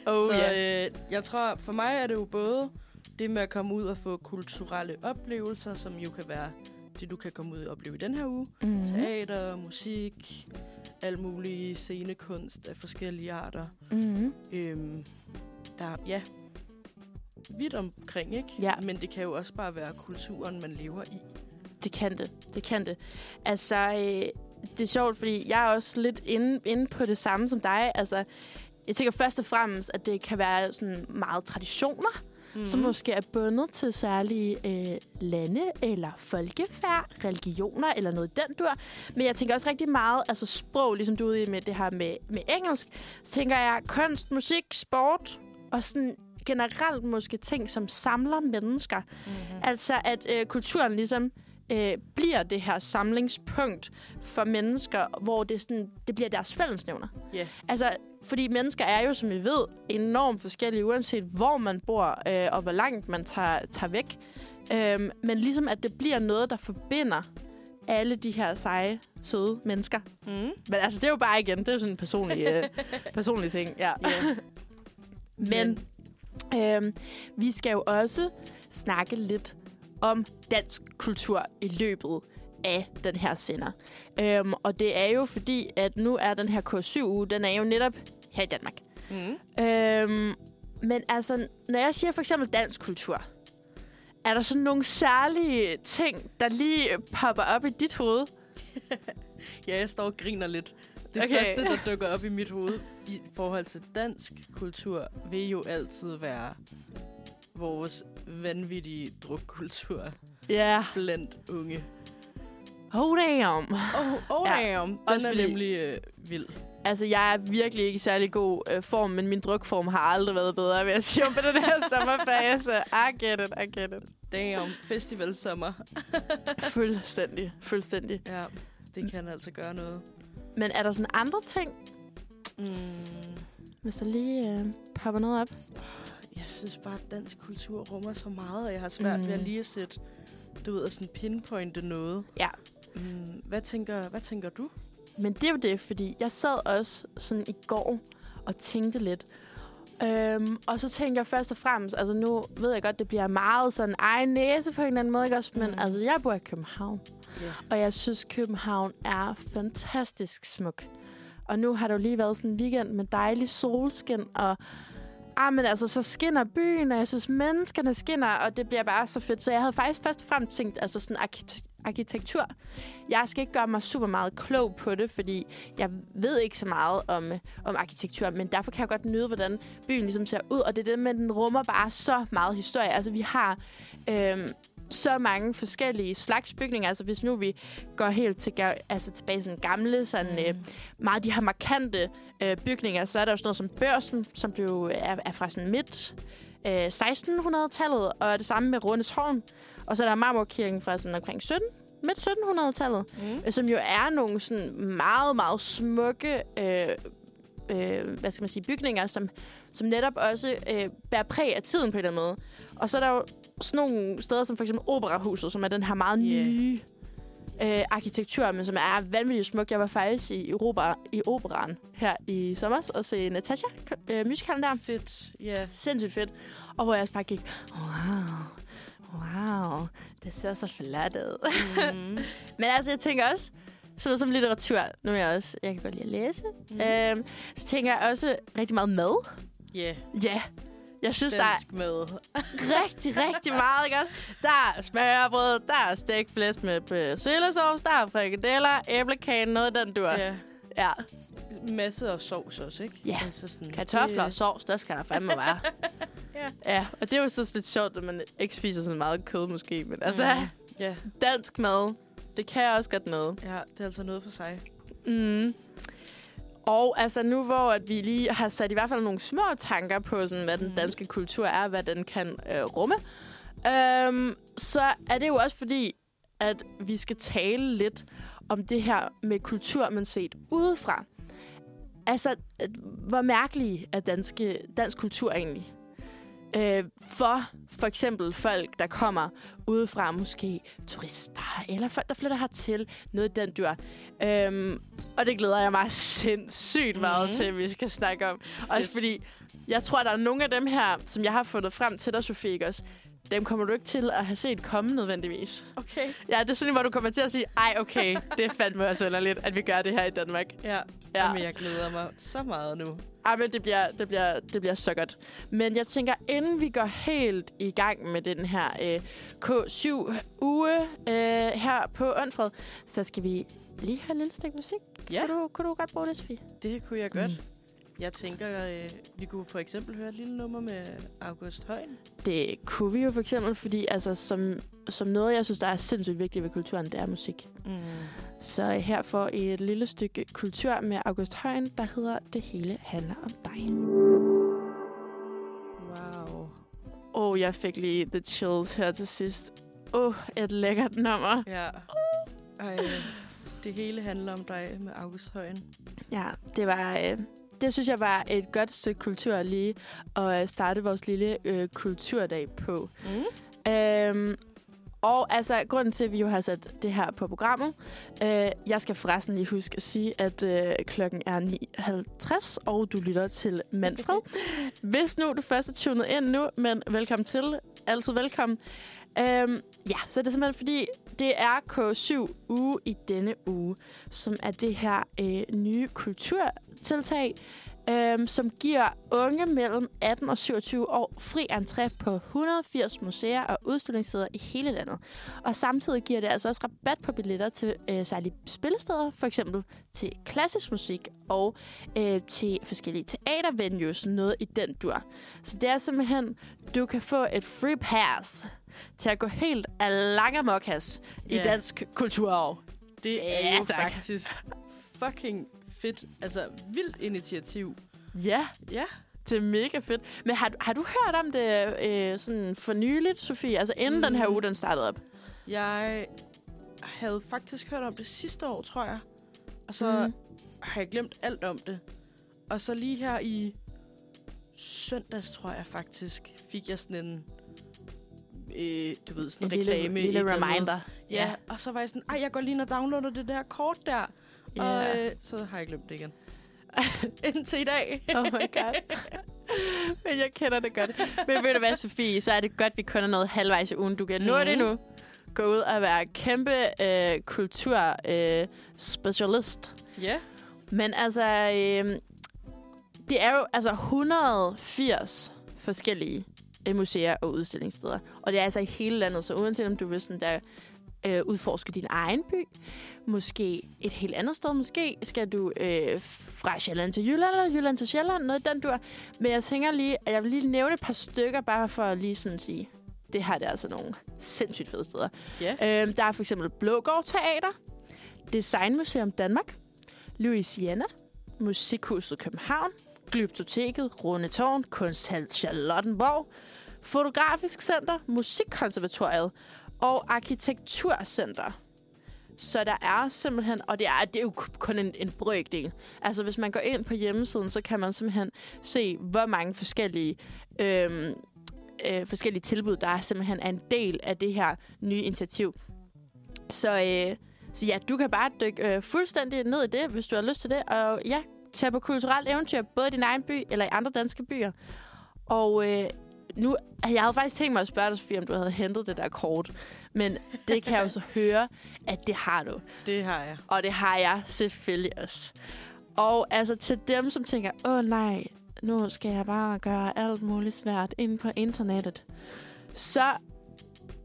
Oh, så ja. øh, jeg tror, for mig er det jo både det med at komme ud og få kulturelle oplevelser, som jo kan være det, du kan komme ud og opleve i den her uge. Mm-hmm. Teater, musik, al mulig scenekunst af forskellige arter. Mm-hmm. Øhm, der, ja, vidt omkring, ikke? Ja. Men det kan jo også bare være kulturen, man lever i. Det kan det. Det kan det. Altså, øh, det er sjovt, fordi jeg er også lidt inde, inde på det samme som dig. Altså, jeg tænker først og fremmest, at det kan være sådan meget traditioner, Mm. mm. som måske er bundet til særlige øh, lande eller folkefærd, religioner eller noget i den dur. Men jeg tænker også rigtig meget, altså sprog, ligesom du er ude i med det her med, med engelsk, så tænker jeg kunst, musik, sport og sådan generelt måske ting, som samler mennesker. Mm-hmm. Altså, at øh, kulturen ligesom øh, bliver det her samlingspunkt for mennesker, hvor det, sådan, det bliver deres fællesnævner. Ja. Altså, fordi mennesker er jo, som vi ved, enormt forskellige, uanset hvor man bor øh, og hvor langt man tager, tager væk. Øhm, men ligesom, at det bliver noget, der forbinder alle de her seje, søde mennesker. Mm. Men altså, det er jo bare igen, det er jo sådan en personlig, øh, personlig ting. Ja. Ja. Men øhm, vi skal jo også snakke lidt om dansk kultur i løbet af den her sender. Øhm, og det er jo fordi, at nu er den her K7-uge, den er jo netop her i Danmark. Mm. Øhm, men altså, når jeg siger for eksempel dansk kultur, er der sådan nogle særlige ting, der lige popper op i dit hoved? Ja, jeg står og griner lidt. Det Okay. første, der dukker op i mit hoved i forhold til dansk kultur, vil jo altid være vores vanvittige drukkultur Ja. Blandt unge. Oh damn. Oh, oh Ja. damn. Den Også er fordi- nemlig øh, vild. Altså, jeg er virkelig ikke i særlig god øh, form, men min drukform har aldrig været bedre, vil jeg sige, om på den her sommerfase. I get it, I get it. Damn. Festivalsommer. Fuldstændig, fuldstændig. Ja, det kan altså gøre noget. Men er der sådan andre ting, Mm. hvis der lige øh, popper noget op? Jeg synes bare, at dansk kultur rummer så meget, og jeg har svært mm. ved at Mm. lige at sætte, du ved, at sådan pinpointe noget. Ja. Mm. Hvad, tænker, hvad tænker du? Men det er jo det, fordi jeg sad også sådan i går og tænkte lidt. Øhm, og så tænker jeg først og fremmest, altså nu ved jeg godt, det bliver meget sådan egen næse på en eller anden måde, ikke også? Men Mm. altså, jeg bor i København, Ja. og jeg synes, København er fantastisk smuk. Og nu har der jo lige været sådan en weekend med dejlig solskin, og ah, men altså, så skinner byen, og jeg synes, menneskerne skinner, og det bliver bare så fedt. Så jeg havde faktisk først og fremmest tænkt, altså sådan arkite- arkitektur. Jeg skal ikke gøre mig super meget klog på det, fordi jeg ved ikke så meget om, om arkitektur, men derfor kan jeg godt nyde, hvordan byen ligesom ser ud, og det er det med, at den rummer bare så meget historie. Altså, vi har Øh, så mange forskellige slags bygninger. Altså, hvis nu vi går helt til, altså, tilbage sådan gamle, sådan, øh, meget de her markante øh, bygninger, så er der jo sådan noget som børsen, som blev, er, er fra sådan midt øh, 1600-tallet, og det samme med Rundetårn. Og så er der Marmorkirken fra sådan omkring 17, midt 1700-tallet, Mm. øh, som jo er nogle sådan meget, meget smukke øh, øh, hvad skal man sige, bygninger, som, som netop også øh, bærer præg af tiden på en eller anden måde. Og så er der jo sådan nogle steder, som for eksempel Operahuset, som er den her meget Yeah. nye øh, arkitektur, men som er vanvittigt smuk. Jeg var faktisk i, opera, i operan her i sommer og se Natasha, øh, musicalen der. Fedt, ja. Sindssygt fedt. Og hvor jeg også bare gik, wow, wow, det ser så flot ud. Mm. Men altså, jeg tænker også, sådan noget som litteratur, nu er jeg også, jeg kan godt lide at læse, Mm. øhm, så tænker jeg også rigtig meget mad. Ja, Ja, jeg synes, der er mad. rigtig, rigtig meget, ikke også? Der er smørbrød, der er stegt flæsk med persillesauce, der er frikadeller, æblekage, noget af den dur. Ja. Ja, Masser af sovs også, ikke? Ja. Altså sådan, kartofler og det- sovs, der skal der fandme være. Ja. Ja, og det er jo så lidt sjovt, at man ikke spiser så meget kød måske, men altså, Mm. Ja, dansk mad, det kan også godt noget. ja, det er altså noget for sig. Mm. Og altså nu, hvor at vi lige har sat i hvert fald nogle små tanker på, sådan, hvad den Mhm. danske kultur er, hvad den kan øh, rumme, øhm, så er det jo også fordi, at vi skal tale lidt om det her med kultur, man set udefra. Altså, hvor mærkelig er danske, dansk kultur egentlig? Øh, for for eksempel folk, der kommer udefra, måske turister, eller folk, der flytter hertil, noget den dyr. Øhm, og det glæder jeg mig sindssygt meget Mhm. til, at vi skal snakke om. Også fordi, jeg tror, der er nogle af dem her, som jeg har fundet frem til dig, Sofie, også? Dem kommer du ikke til at have set komme nødvendigvis. Okay. Ja, det er sådan, hvor du kommer til at sige, ej, okay, det er fandme også underligt, at vi gør det her i Danmark. Ja, Ja. ja. Jamen, jeg glæder mig så meget nu. Ej, men det bliver, det, bliver, det bliver så godt. Men jeg tænker, inden vi går helt i gang med den her øh, K7-uge øh, her på Åndfred, så skal vi lige have et lille stykke musik. Ja, Kunne, du, kunne du godt bruge det, Sofie? det kunne jeg godt. Mm. Jeg tænker, øh, vi kunne for eksempel høre et lille nummer med August Højen. Det kunne vi jo for eksempel, fordi altså, som, som noget, jeg synes, der er sindssygt vigtigt ved kulturen, det er musik. Mm. Så her får I et lille stykke kultur med August Højen, der hedder Det hele handler om dig. Wow. Åh, oh, jeg fik lige the chills her til sidst. Åh, oh, et lækkert nummer. Ja. Ej, det hele handler om dig med August Højen. Ja, det var... Øh, det synes jeg var et godt stykke kultur lige at øh, starte vores lille øh, kulturdag på. Mm. Øhm, og altså, grunden til, at vi jo har sat det her på programmet, øh, jeg skal forresten lige huske at sige, at øh, klokken er 9.50, og du lytter til Manfred. Hvis nu du først er tunet ind nu, men velkommen til. Altid velkommen. Øhm, ja, så er det simpelthen fordi, det er K7 uge i denne uge, som er det her øh, nye kulturtiltag, øhm, som giver unge mellem 18 og 27 år fri entré på 180 museer og udstillingssteder i hele landet. Og samtidig giver det altså også rabat på billetter til øh, særlige spillesteder, for eksempel til klassisk musik og øh, til forskellige teatervenues, noget i den dur. Så det er simpelthen, du kan få et free pass til at gå helt alangamokas i Ja. dansk kulturarv. Det er Ja, jo tak. faktisk fucking fedt. Altså, vildt initiativ. Ja, Ja. det er mega fedt. Men har, du- har du hørt om det øh, sådan for nyligt, Sofie? Altså inden mm. den her Mm. uge, den startede op? Jeg havde faktisk hørt om det sidste år, tror jeg. Og så Mm. har jeg glemt alt om det. Og så lige her i søndags, tror jeg faktisk, fik jeg sådan en, øh, du ved, sådan En en lille, reklame. lille andet. reminder. Ja, og så var jeg sådan, ej, jeg går lige ind og downloader det der kort der. Ja. Og øh, så har jeg glemt det igen. Indtil i dag. Oh my god. Men jeg kender det godt. Men ved du hvad, Sofie, så er det godt, vi kun er noget halvvejs i ugen. Du kan nå Mhm. det nu. Gå ud og være kæmpe øh, kulturspecialist. Øh. Ja. Men altså, øh, det er jo altså 180 forskellige øh, museer og udstillingssteder. Og det er altså i hele landet, så uanset om du vil sådan der øh, udforske din egen by, måske et helt andet sted, måske skal du øh, fra Sjælland til Jylland, eller Jylland til Sjælland, noget den dur. Men jeg tænker lige, at jeg vil lige nævne et par stykker, bare for at lige sådan sige, det her det er altså nogle sindssygt fede steder. Ja. Øh, der er for eksempel Blågård Teater, Designmuseum Danmark, Louisiana, Musikhuset København, Glyptoteket, Runde Tårn, Kunsthal Charlottenborg, Fotografisk Center, Musikkonservatoriet og Arkitekturcenter. Så der er simpelthen, og det er, det er jo kun en, en brøkdel. Altså hvis man går ind på hjemmesiden, så kan man simpelthen se, hvor mange forskellige, øhm, øh, forskellige tilbud, der er simpelthen er en del af det her nye initiativ. Så, øh, Så ja, du kan bare dykke øh, fuldstændig ned i det, hvis du har lyst til det. Og ja, tage på kulturelt eventyr, både i din egen by eller i andre danske byer. Og øh, nu, jeg havde faktisk tænkt mig at spørge dig, Sofie, om du havde hentet det der kort. Men det kan jeg jo så høre, at det har du. Det har jeg. Og det har jeg selvfølgelig også. Og altså til dem, som tænker, åh nej, nu skal jeg bare gøre alt muligt svært inde på internettet. Så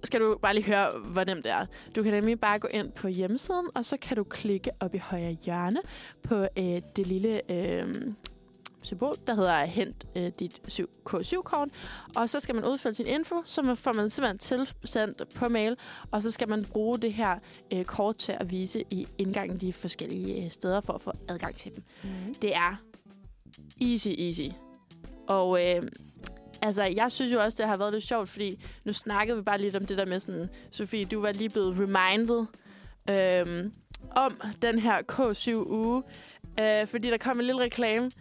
skal du bare lige høre, hvor nemt det er. Du kan nemlig bare gå ind på hjemmesiden, og så kan du klikke op i højre hjørne på øh, det lille øh, symbol, der hedder Hent øh, dit 7K7-kort. Og så skal man udfylde sin info, så får man simpelthen tilsendt på mail, og så skal man bruge det her øh, kort til at vise i indgangen de forskellige øh, steder for at få adgang til dem. Mm. Det er easy, easy. Og øh, altså, jeg synes jo også, det har været lidt sjovt, fordi nu snakkede vi bare lidt om det der med sådan, Sofie, du var lige blevet reminded øh, om den her K7-uge, øh, fordi der kom en lille reklame,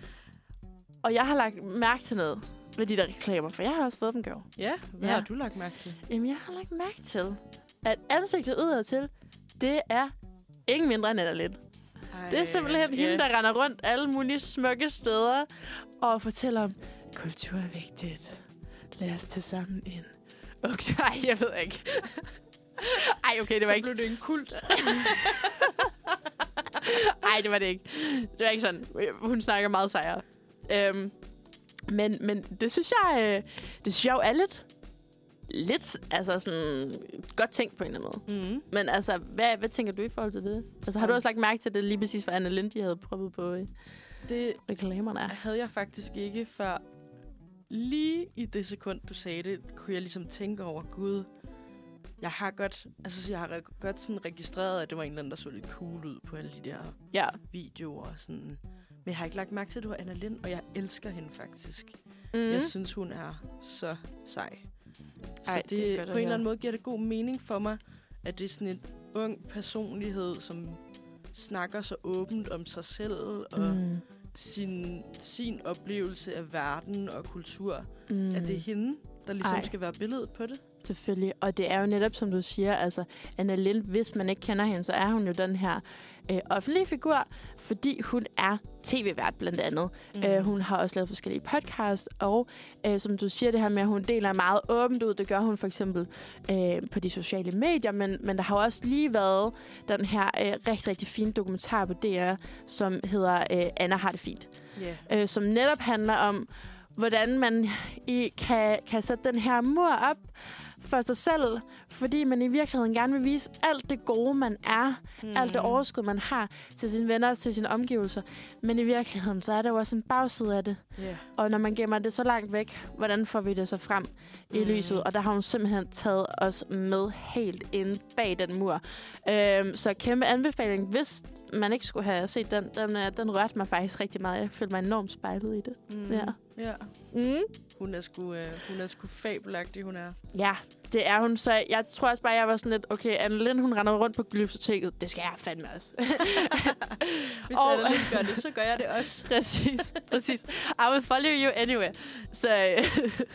og jeg har lagt mærke til noget med de der reklamer, for jeg har også fået dem gjort. Ja, hvad Ja. har du lagt mærke til? Jamen, jeg har lagt mærke til, at ansigtet udad til, det er ingen mindre end. Ej, Det er simpelthen ja. hende, der render rundt alle mulige smukke steder og fortæller om, kultur er vigtigt. Lad os tage sammen ind. Okay, nej, jeg ved ikke. Ej, okay, det var så ikke... blev det en kult. Ej, det var det ikke. Det var ikke sådan. Hun snakker meget sejere. Øhm, men, men det synes jeg, øh, det synes jeg jo er lidt, lidt altså sådan, godt tænkt på en eller anden måde. Mm. Men altså, hvad, hvad tænker du i forhold til det? Altså, har du også lagt mærke til det lige præcis, hvad Anna Lind, de havde prøvet på øh, Det reklamerne? havde jeg faktisk ikke før. Lige i det sekund, du sagde det, kunne jeg ligesom tænke over, gud, jeg har godt, altså jeg har godt sådan registreret, at det var en eller anden, der så lidt cool ud på alle de der Ja, videoer og sådan. Men jeg har ikke lagt mærke til, at du var Anna Lind, og jeg elsker hende faktisk. mm. Jeg synes, hun er så sej. Så Ej, det, det på en eller anden måde giver det god mening for mig, at det er sådan en ung personlighed, som snakker så åbent om sig selv og mm. sin, sin oplevelse af verden og kultur. Mm. At det er hende, der ligesom. Ej. skal være billedet på det. Selvfølgelig. Og det er jo netop, som du siger, altså Anna Lind, hvis man ikke kender hende, så er hun jo den her øh, offentlige figur, fordi hun er tv-vært blandt andet. Mm. Øh, hun har også lavet forskellige podcasts, og øh, som du siger, det her med, at hun deler meget åbent ud, det gør hun for eksempel øh, på de sociale medier, men, men der har også lige været den her øh, rigtig, rigtig fine dokumentar på DR, som hedder øh, Anna har det fint. Yeah. øh, som netop handler om, hvordan man i, kan, kan sætte den her mur op for sig selv, fordi man i virkeligheden gerne vil vise alt det gode, man er, mm. alt det overskud, man har til sine venner og til sine omgivelser. Men i virkeligheden, så er der jo også en bagside af det. Yeah. Og når man gemmer det så langt væk, hvordan får vi det så frem i Mm. lyset? Og der har hun simpelthen taget os med helt inde bag den mur. Øhm, så kæmpe anbefaling, hvis man ikke skulle have set den. Den, øh, den rørte mig faktisk rigtig meget. Jeg følte mig enormt spejlet i det. Mm. Ja. ja. Mm. Hun er sgu, øh, hun er sgu fabelagtig, hun er. Ja, det er hun. Så jeg tror også bare, jeg var sådan lidt, okay, Anne Lind, hun render rundt på glyptoteket. Det skal jeg fandme også. Hvis Og-. Anna Lind gør det, så gør jeg det også. præcis, præcis. I will follow you anyway. Så, øh,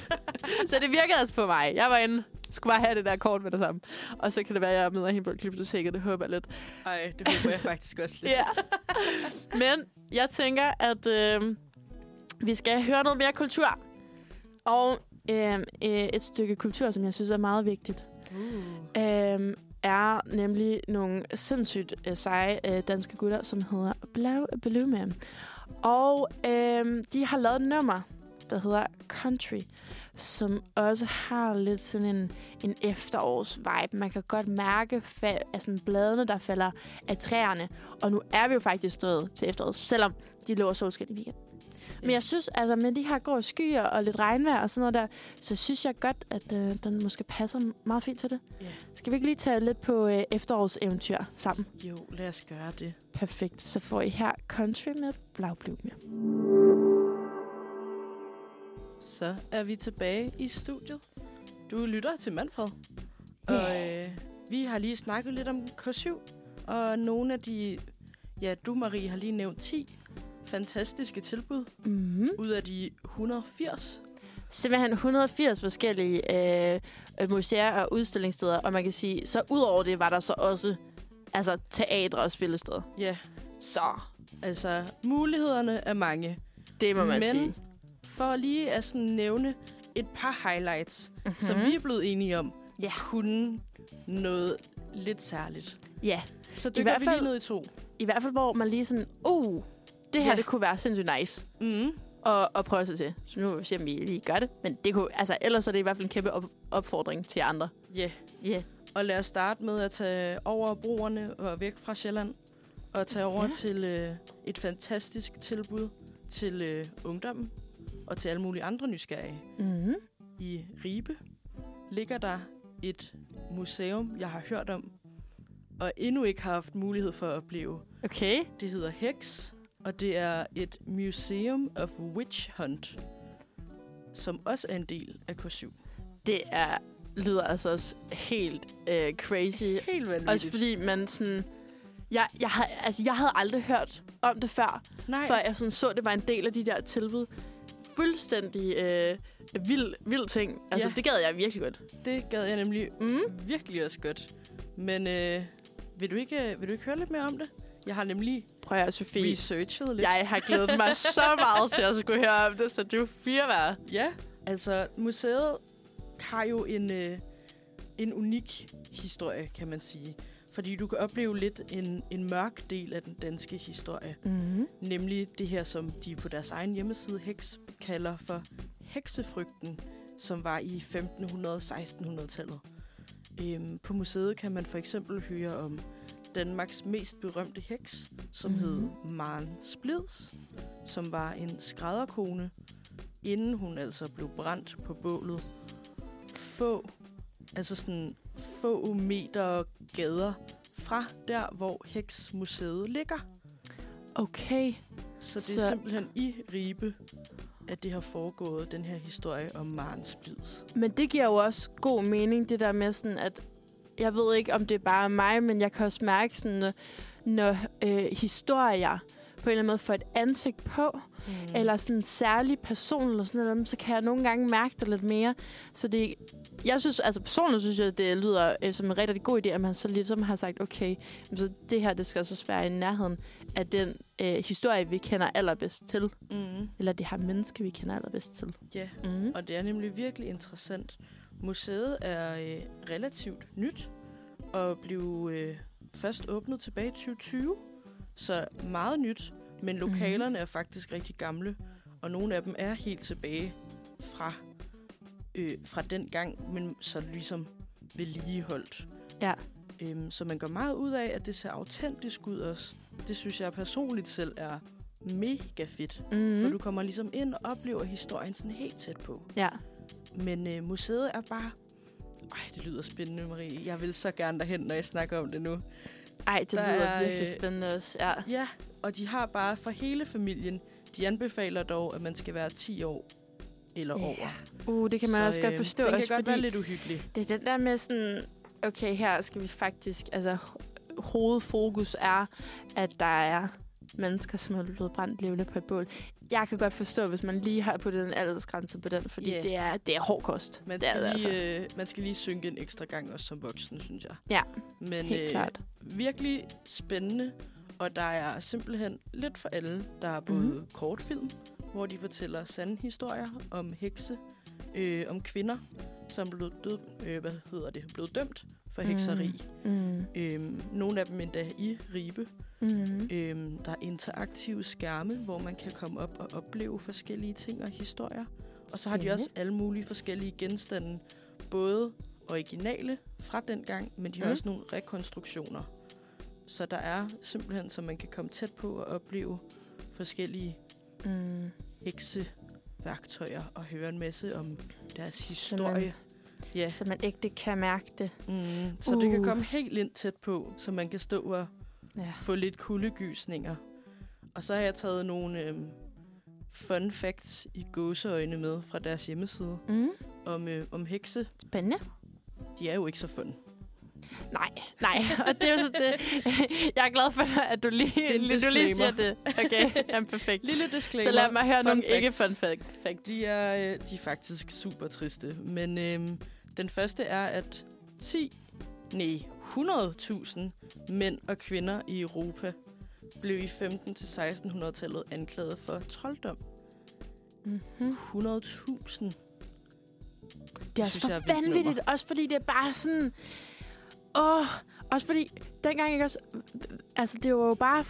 så det virkede altså på mig. Jeg var inde, skulle bare have det der kort med det samme. Og så kan det være, at jeg møder hende på glyptoteket. Det håber jeg lidt. Ej, det håber jeg faktisk også lidt. Ja. Men jeg tænker, at øh, vi skal høre noget mere kultur. Og øh, øh, et stykke kultur, som jeg synes er meget vigtigt. Uh. øhm, er nemlig nogle sindssygt øh, seje øh, danske gutter, som hedder Blau Blume. Og øhm, de har lavet et nummer, der hedder Country, som også har lidt sådan en, en efterårs-vibe. Man kan godt mærke fa- altså bladene, der falder af træerne. Og nu er vi jo faktisk stået til efteråret, selvom de lover solskin i weekend. Men jeg synes, altså med de her grå skyer og lidt regnvejr og sådan noget der, så synes jeg godt, at øh, den måske passer meget fint til det. Ja. Skal vi ikke lige tage lidt på øh, efterårseventyr sammen? Jo, lad os gøre det. Perfekt. Så får I her Country med Blaublue med. Så er vi tilbage i studiet. Du lytter til Manfred. Yeah. Og øh, vi har lige snakket lidt om K7. Og nogle af de... Ja, du Marie har lige nævnt 10 fantastiske tilbud Mm-hmm. ud af de 180. Simpelthen 180 forskellige øh, museer og udstillingssteder. Og man kan sige, så ud over det var der så også altså teatre og spillesteder. Ja, Så altså mulighederne er mange. det må man Men sige. For lige at sådan nævne et par highlights, Mm-hmm. som vi er blevet enige om, Ja. kunne noget lidt særligt. Ja, Så I dykker hvert vi fald- lige ned i to. i hvert fald, hvor man lige sådan, uh, det her, Ja. det kunne være sindssygt nice Mm. at, at prøve sig til. Så nu vil vi lige gør det. Men det kunne, altså, ellers er det i hvert fald en kæmpe op- opfordring til andre. Ja, yeah. Yeah. og lad os starte med at tage over broerne og væk fra Sjælland. Og tage over ja. til øh, et fantastisk tilbud til øh, ungdommen og til alle mulige andre nysgerrige. Mm-hmm. I Ribe ligger der et museum, jeg har hørt om, og endnu ikke har haft mulighed for at opleve. Okay. Det hedder Hex, og det er et Museum of Witch Hunt, som også er en del af K7. Det er, lyder altså også helt øh, crazy. Helt vanvittigt. Også fordi man sådan... Jeg, jeg, havde, altså, jeg havde aldrig hørt om det før, Nej, før jeg sådan så, det var en del af de der tilbud. Fuldstændig øh, vild, vild ting. Altså, Ja. det gad jeg virkelig godt. det gad jeg nemlig Mm. virkelig også godt. Men øh, vil, du ikke, vil du ikke høre lidt mere om det? Jeg har nemlig Prøv at Sofie. researchet lidt. Jeg har glædet mig så meget til at skulle høre om det, så du er fire Ja, altså museet har jo en, øh, en unik historie, kan man sige. Fordi du kan opleve lidt en, en mørk del af den danske historie. Mm. Nemlig det her, som de på deres egen hjemmeside Hex kalder for heksefrygten, som var i 1500-1600-tallet. Øhm, på museet kan man for eksempel høre om Danmarks mest berømte heks, som Mhm. hed Maren Splids, som var en skrædderkone, inden hun altså blev brændt på bålet. Få, altså sådan få meter gader fra der, hvor Heksmuseet ligger. Okay. Så det er Så- simpelthen i Ribe, at det har foregået, den her historie om Maren Splids. Men det giver jo også god mening, det der med sådan, at jeg ved ikke, om det er bare mig, men jeg kan også mærke sådan, når, når øh, historier på en eller anden måde får et ansigt på, mm. eller sådan en særlig person eller sådan noget, så kan jeg nogle gange mærke det lidt mere. Så det, jeg synes, altså personligt synes jeg, det lyder øh, som en rigtig god idé, at man så ligesom har sagt, okay, så det her, det skal også være i nærheden af den øh, historie, vi kender allerbedst til. Mm. Eller det her menneske, vi kender allerbedst til. Ja, Mm. og det er nemlig virkelig interessant. Museet er øh, relativt nyt og blev øh, først åbnet tilbage i 2020, så meget nyt, men lokalerne mm-hmm. er faktisk rigtig gamle, og nogle af dem er helt tilbage fra, øh, fra den gang, men så ligesom vedligeholdt. Ja. Øhm, så man går meget ud af, at det ser autentisk ud også. Det synes jeg personligt selv er mega fedt. Mm. For du kommer ligesom ind og oplever historien sådan helt tæt på. Ja. Men øh, museet er bare... Ej, det lyder spændende, Marie. Jeg vil så gerne derhen, når jeg snakker om det nu. Ej, det Der lyder er, virkelig øh, spændende også. Ja. Ja, og de har bare for hele familien. De anbefaler dog, at man skal være 10 år eller Ja. over. Uh, det kan man Så, også godt øh, forstå. Den kan også godt fordi være lidt uhyggelig. Det er den der med sådan, okay, her skal vi faktisk, altså ho- hovedfokus er, at der er mennesker, som er blevet brændt levende på et bål. Jeg kan godt forstå, hvis man lige har på den aldersgrænse på den, fordi yeah. det, er, det er hård kost. Man det er skal, det altså. lige, øh, man skal lige synke en ekstra gang, også som voksen, synes jeg. Ja, Men Helt øh, klart. virkelig spændende, og der er simpelthen lidt for alle. Der er både Mhm. mm-hmm. kortfilm, hvor de fortæller sande historier om hekse, øh, om kvinder, som blevet, død, øh, hvad hedder det, blevet dømt for hekseri. Mm. Øhm, nogle af dem endda i Ribe. Mm. Øhm, der er interaktive skærme, hvor man kan komme op og opleve forskellige ting og historier. Og så har de også alle mulige forskellige genstande. Både originale fra den gang, men de har Mm. også nogle rekonstruktioner. Så der er simpelthen, så man kan komme tæt på og opleve forskellige Mm. hekseværktøjer og høre en masse om deres Så historie. Ja, Så man ægte kan mærke det. mm, så uh. det kan komme helt ind tæt på, så man kan stå og Ja. få lidt kuldegysninger. Og så har jeg taget nogle øhm, fun facts i gåseøjne med fra deres hjemmeside Mm. om, øh, om hekse. Spændende. De er jo ikke så fun. Nej, nej. Og det er jo så det. Jeg er glad for, at du lige, lige, du lige siger det. Okay, jamen, perfekt. Lille disclaimer. Så lad mig høre fun nogle ikke facts. fun fact-. De er, øh, de er faktisk super triste. Men øhm, den første er, at 10 nej, 100.000 mænd og kvinder i Europa blev i 15-1600-tallet anklaget for trolddom. Mm-hmm. 100.000. Det er også for er vanvittigt. Også fordi det er bare sådan... Åh, også fordi dengang ikke også... Altså, det var jo bare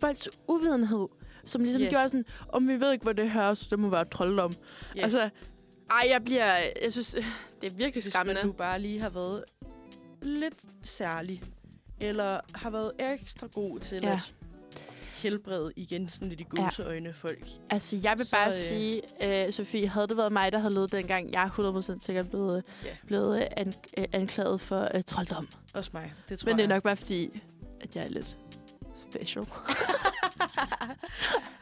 folks uvidenhed, som ligesom yeah. gjorde sådan, om vi ved ikke, hvor det her så det må være trolddom. Ja. Altså, ej, jeg bliver... Jeg synes, det er virkelig Hvis skræmmende. man nu bare lige har været lidt særlig, eller har været ekstra god til Ja. at helbrede igen sådan lidt i Ja. gåseøjne folk. Altså, jeg vil Så, bare øh, sige, øh, Sofie, havde det været mig, der havde levet dengang, jeg er 100% sikkert blevet, Ja. blevet øh, an, øh, anklaget for øh, trolddom. Også mig. Det tror Men det er jeg. nok bare fordi, at jeg er lidt special.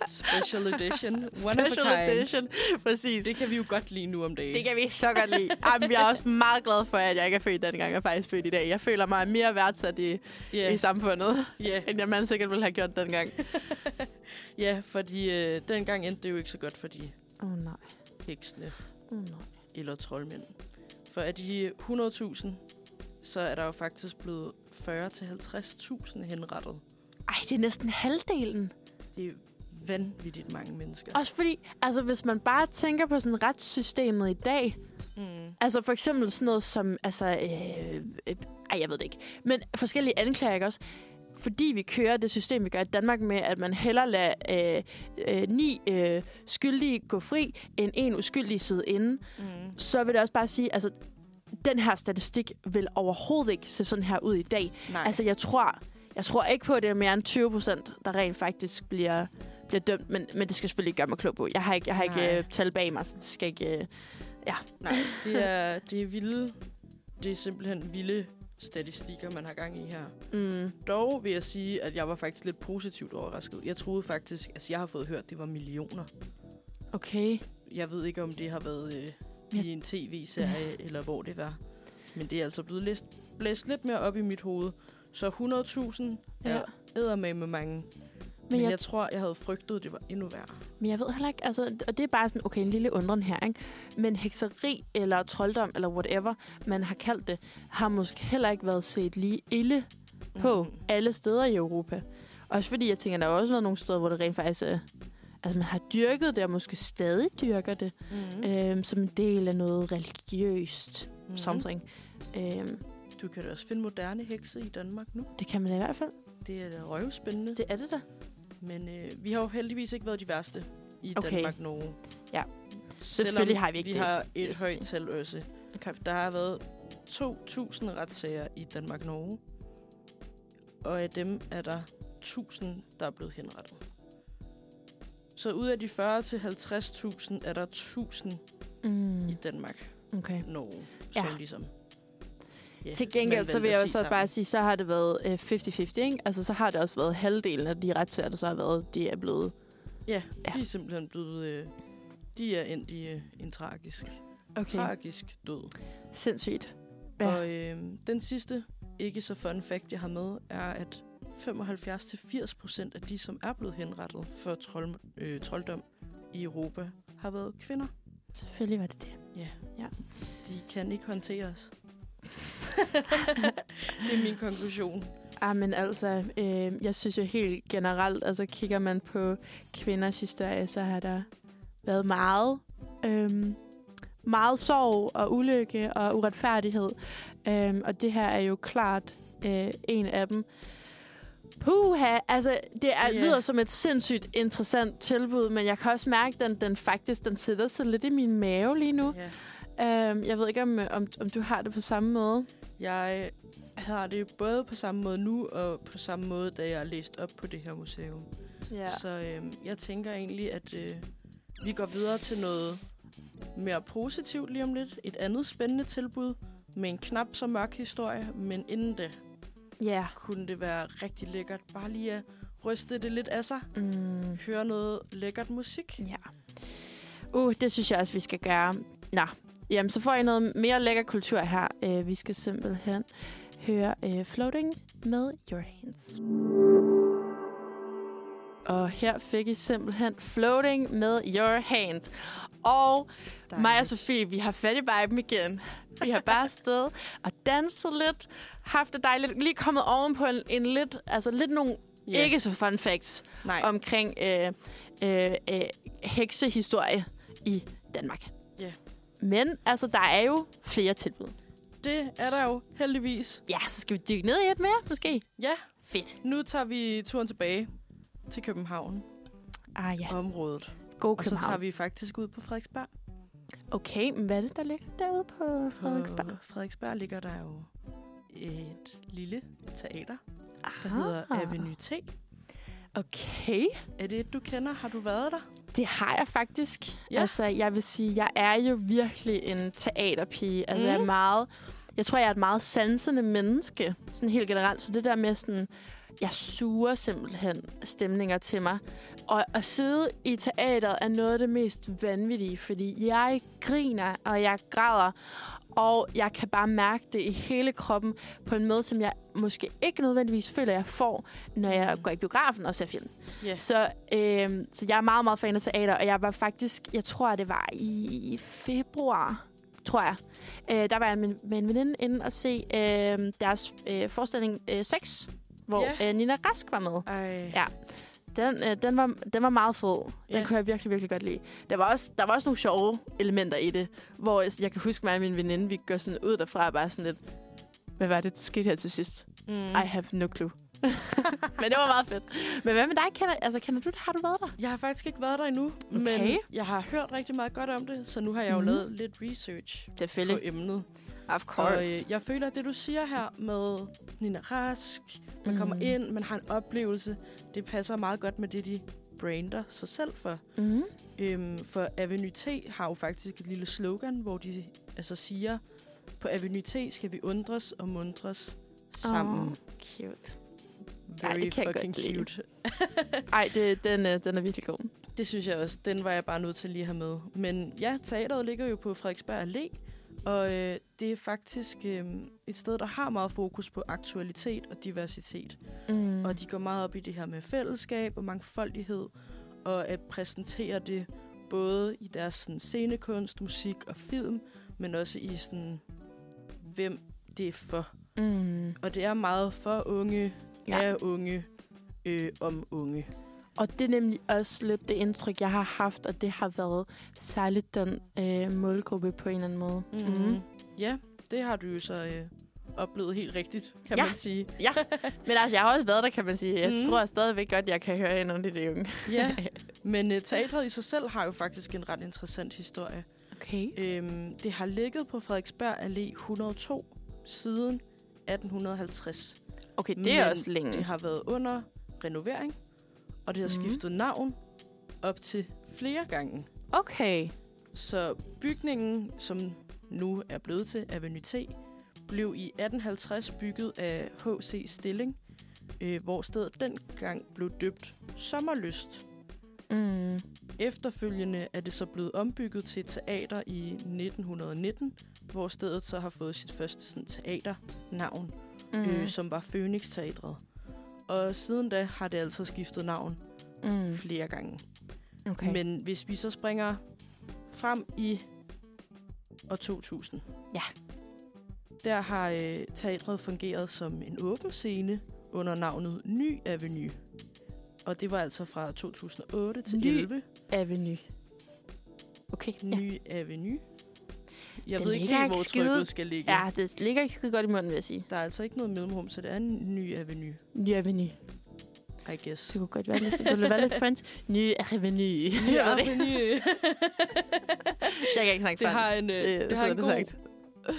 Special edition. One of a Special kind. edition, præcis. Det kan vi jo godt lide nu om dagen. Det kan vi så godt lide. Jamen, jeg er også meget glad for, at jeg ikke er født dengang, jeg er faktisk født i dag. Jeg føler mig mere værdsat i, Ja, i samfundet, ja, end jeg man sikkert ville have gjort dengang. ja, fordi øh, dengang endte det jo ikke så godt for de oh, nej. heksene Oh, nej. eller troldmænd. For af de 100.000, så er der jo faktisk blevet 40-50.000 henrettet. Ej, det er næsten halvdelen. Det er vanvittigt mange mennesker. Også fordi, altså hvis man bare tænker på sådan retssystemet i dag, Mm. altså for eksempel sådan noget som, altså, øh, øh, ej, jeg ved det ikke, men forskellige anklager, ikke også? Fordi vi kører det system, vi gør i Danmark med, at man hellere lader øh, øh, ni øh, skyldige gå fri, end en uskyldig sidde inde, Mm. så vil det også bare sige, altså, den her statistik vil overhovedet ikke se sådan her ud i dag. Nej, Altså, jeg tror, jeg tror ikke på, at det er mere end 20 procent, der rent faktisk bliver, bliver dømt. Men, men det skal selvfølgelig ikke gøre mig klog på. Jeg har ikke, jeg har Nej. ikke uh, tal bag mig, så det skal ikke... Uh, nej det, er, det er vilde. Det er simpelthen vilde statistikker, man har gang i her. mm, Dog vil jeg sige, at jeg var faktisk lidt positivt overrasket. Jeg troede faktisk, altså jeg har fået hørt, at det var millioner. okay. Jeg ved ikke, om det har været øh, Ja. i en tv-serie, eller hvor det var. Men det er altså blevet læst, blæst lidt mere op i mit hoved. Så 100.000 Ja. er eddermame med mange. Men, Men jeg, jeg, tror, jeg havde frygtet, det var endnu værre. men jeg ved heller ikke, altså, og det er bare sådan, okay, en lille undren her, ikke? Men hekseri eller trolddom, eller whatever man har kaldt det, har måske heller ikke været set lige ille på Mhm. alle steder i Europa. Også fordi, jeg tænker, der er også været nogle steder, hvor det rent faktisk er... Altså, man har dyrket det, og måske stadig dyrker det, Mm-hmm. øhm, som en del af noget religiøst Mhm. something. Øhm, Du kan da også finde moderne hekse i Danmark nu. det kan man da i hvert fald. Det er da røvspændende. Det er det da. Men øh, vi har jo heldigvis ikke været de værste i Okay. Danmark nu. Ja. Selvom Selvfølgelig har vi ikke vi det, har et højt tal også. Okay. Der har været 2.000 retssager i Danmark-Norge. Og af dem er der 1.000, der er blevet henrettet. Så ud af de 40 til 50.000 er der 1.000 Mm, i Danmark-Norge, okay. som Ja. ligesom... Ja, Til gengæld, så vil jeg også bare sige, så har det været øh, 50-50, ikke? Altså, så har det også været halvdelen af de retssager, der så har været, de er blevet... Ja, Ja. de er simpelthen blevet... Øh, de er endt i øh, en tragisk, Okay. tragisk død. Sindssygt. Ja. Ja. Og øh, den sidste, ikke så fun fact, jeg har med, er, at 75-80% af de, som er blevet henrettet for trold, øh, trolddom i Europa, har været kvinder. Selvfølgelig var det det. De kan ikke håndtere os. Det er min konklusion. Ah, men altså, øh, jeg synes jo helt generelt, altså kigger man på kvinders historie, så har der været meget, øh, meget sorg og ulykke og uretfærdighed. Øh, og det her er jo klart øh, en af dem. Puha, altså det er, yeah. lyder som et sindssygt interessant tilbud, men jeg kan også mærke, at den, den faktisk den sidder så lidt i min mave lige nu. Ja. Øh, jeg ved ikke, om, om, om du har det på samme måde. Jeg har det både på samme måde nu, og på samme måde, da jeg har læst op på det her museum. Ja. Så øh, jeg tænker egentlig, at øh, vi går videre til noget mere positivt lige om lidt. Et andet spændende tilbud med en knap så mørk historie, men inden det Ja. kunne det være rigtig lækkert. Bare lige at ryste det lidt af sig. Mm. Høre noget lækkert musik. Ja. Uh, det synes jeg også, vi skal gøre. Nå, jamen så får I noget mere lækker kultur her. Uh, vi skal simpelthen høre uh, Floating med Your Hands. Og her fik I simpelthen Floating med Your Hand. Og Dejligt. mig og Sofie, vi har fat i viben igen. Vi har bare stået og danset lidt, haft det dejligt, lige kommet oven på en, en lidt, altså lidt nogle Ja. ikke så fun facts Nej. omkring øh, øh, øh, heksehistorie i Danmark. Ja. Men altså, der er jo flere tilbud. Det er der jo heldigvis. Ja, så skal vi dykke ned i et mere, måske? Ja, Fedt. nu tager vi turen tilbage til København, Ah ja, området. god Og så tager København. vi faktisk ud på Frederiksberg. Okay, men hvad er det, der ligger derude på Frederiksberg? På Frederiksberg ligger der jo et lille teater, der Aha. hedder Avenue T. Okay. Er det et, du kender? Har du været der? Det har jeg faktisk. Ja. Altså, jeg vil sige, jeg er jo virkelig en teaterpige. Altså, mm. jeg er Mm. meget... Jeg tror, jeg er et meget sansende menneske, sådan helt generelt. Så det der med sådan... Jeg suger simpelthen stemninger til mig. Og at sidde i teateret er noget af det mest vanvittige, fordi jeg griner, og jeg græder, og jeg kan bare mærke det i hele kroppen på en måde, som jeg måske ikke nødvendigvis føler, jeg får, når jeg går i biografen og ser film. Ja. Så, øh, så jeg er meget, meget fan af teater, og jeg var faktisk, jeg tror, det var i februar, tror jeg. Øh, der var jeg med, med en veninde inde og se øh, deres øh, forestilling øh, 6, hvor Ja. øh, Nina Rask var med. Ej. Ja. Den, øh, den, var, den var meget fed. Den Ja. kunne jeg virkelig, virkelig godt lide. Der var, også, der var også nogle sjove elementer i det, hvor jeg, jeg kan huske mig og min veninde, vi går sådan ud derfra bare sådan lidt, hvad var det, der skete her til sidst? Mm. I have no clue. Men det var meget fedt. Men hvad med dig? Kender, altså, kender du det? Har du været der? Jeg har faktisk ikke været der endnu, men Okay. jeg har hørt rigtig meget godt om det, så nu har jeg jo Mhm. lavet lidt research på emnet. Of Og øh, jeg føler, at det du siger her med Nina Rask, man kommer Mhm. ind, man har en oplevelse, det passer meget godt med det, de brander sig selv for. Mm. Øhm, for Avenue T har jo faktisk et lille slogan, hvor de altså siger, på Avenue T skal vi undres og mundres sammen. Oh, cute. Very Ej, det kan jeg fucking godt lide. cute. Ej, det, den, øh, den er virkelig god. Det synes jeg også. Den var jeg bare nødt til lige at have med. Men ja, teateret ligger jo på Frederiksberg Allé, og øh, det er faktisk øh, et sted, der har meget fokus på aktualitet og diversitet. Mm. Og de går meget op i det her med fællesskab og mangfoldighed, og at præsentere det både i deres sådan, scenekunst, musik og film, men også i sådan, hvem det er for. Mm. Og det er meget for unge, ja. af unge, øh, om unge. Og det er nemlig også lidt det indtryk, jeg har haft, og det har været særligt den øh, målgruppe på en eller anden måde. Mm. Ja, det har du jo så øh, oplevet helt rigtigt, kan Ja. man sige. Ja, men altså, jeg har også været der, kan man sige. Jeg Mhm. tror jeg stadigvæk godt, jeg kan høre ind under det unge. Ja, men øh, teatret i sig selv har jo faktisk en ret interessant historie. Okay. Øhm, det har ligget på Frederiksberg Allé 102 siden 1850. Okay, det er Men også længe. Det har været under renovering, og det har Mhm. skiftet navn op til flere gange. Okay. Så bygningen, som nu er blevet til Avenue T, blev i 1850 bygget af H.C. Stilling, øh, hvor stedet dengang blev døbt Sommerlyst. Mm. Efterfølgende er det så blevet ombygget til teater i 1919, hvor stedet så har fået sit første sådan, teaternavn, Mm. mm. øh, som var Phoenix Teatret. Og siden da har det altså skiftet navn mm. flere gange. Okay. Men hvis vi så springer frem i år 2000. Ja. Der har øh, teatret fungeret som en åben scene under navnet Ny Avenue. Og det var altså fra 2008 til Ny 11. Avenue. Okay, ja. Ny Avenue. Jeg Den ved ikke helt, hvor skide- trykket skal ligge. Ja, det ligger ikke skide godt i munden, vil jeg sige. Der er altså ikke noget mellemrum, så det er en ny avenue, Ny Avenue. I guess. Det kunne godt være det kunne være lidt fransk. Ny Avenue. Ny avenue. Jeg kan ikke snakke det fransk. har en, øh, Det- det, har en god, sagt.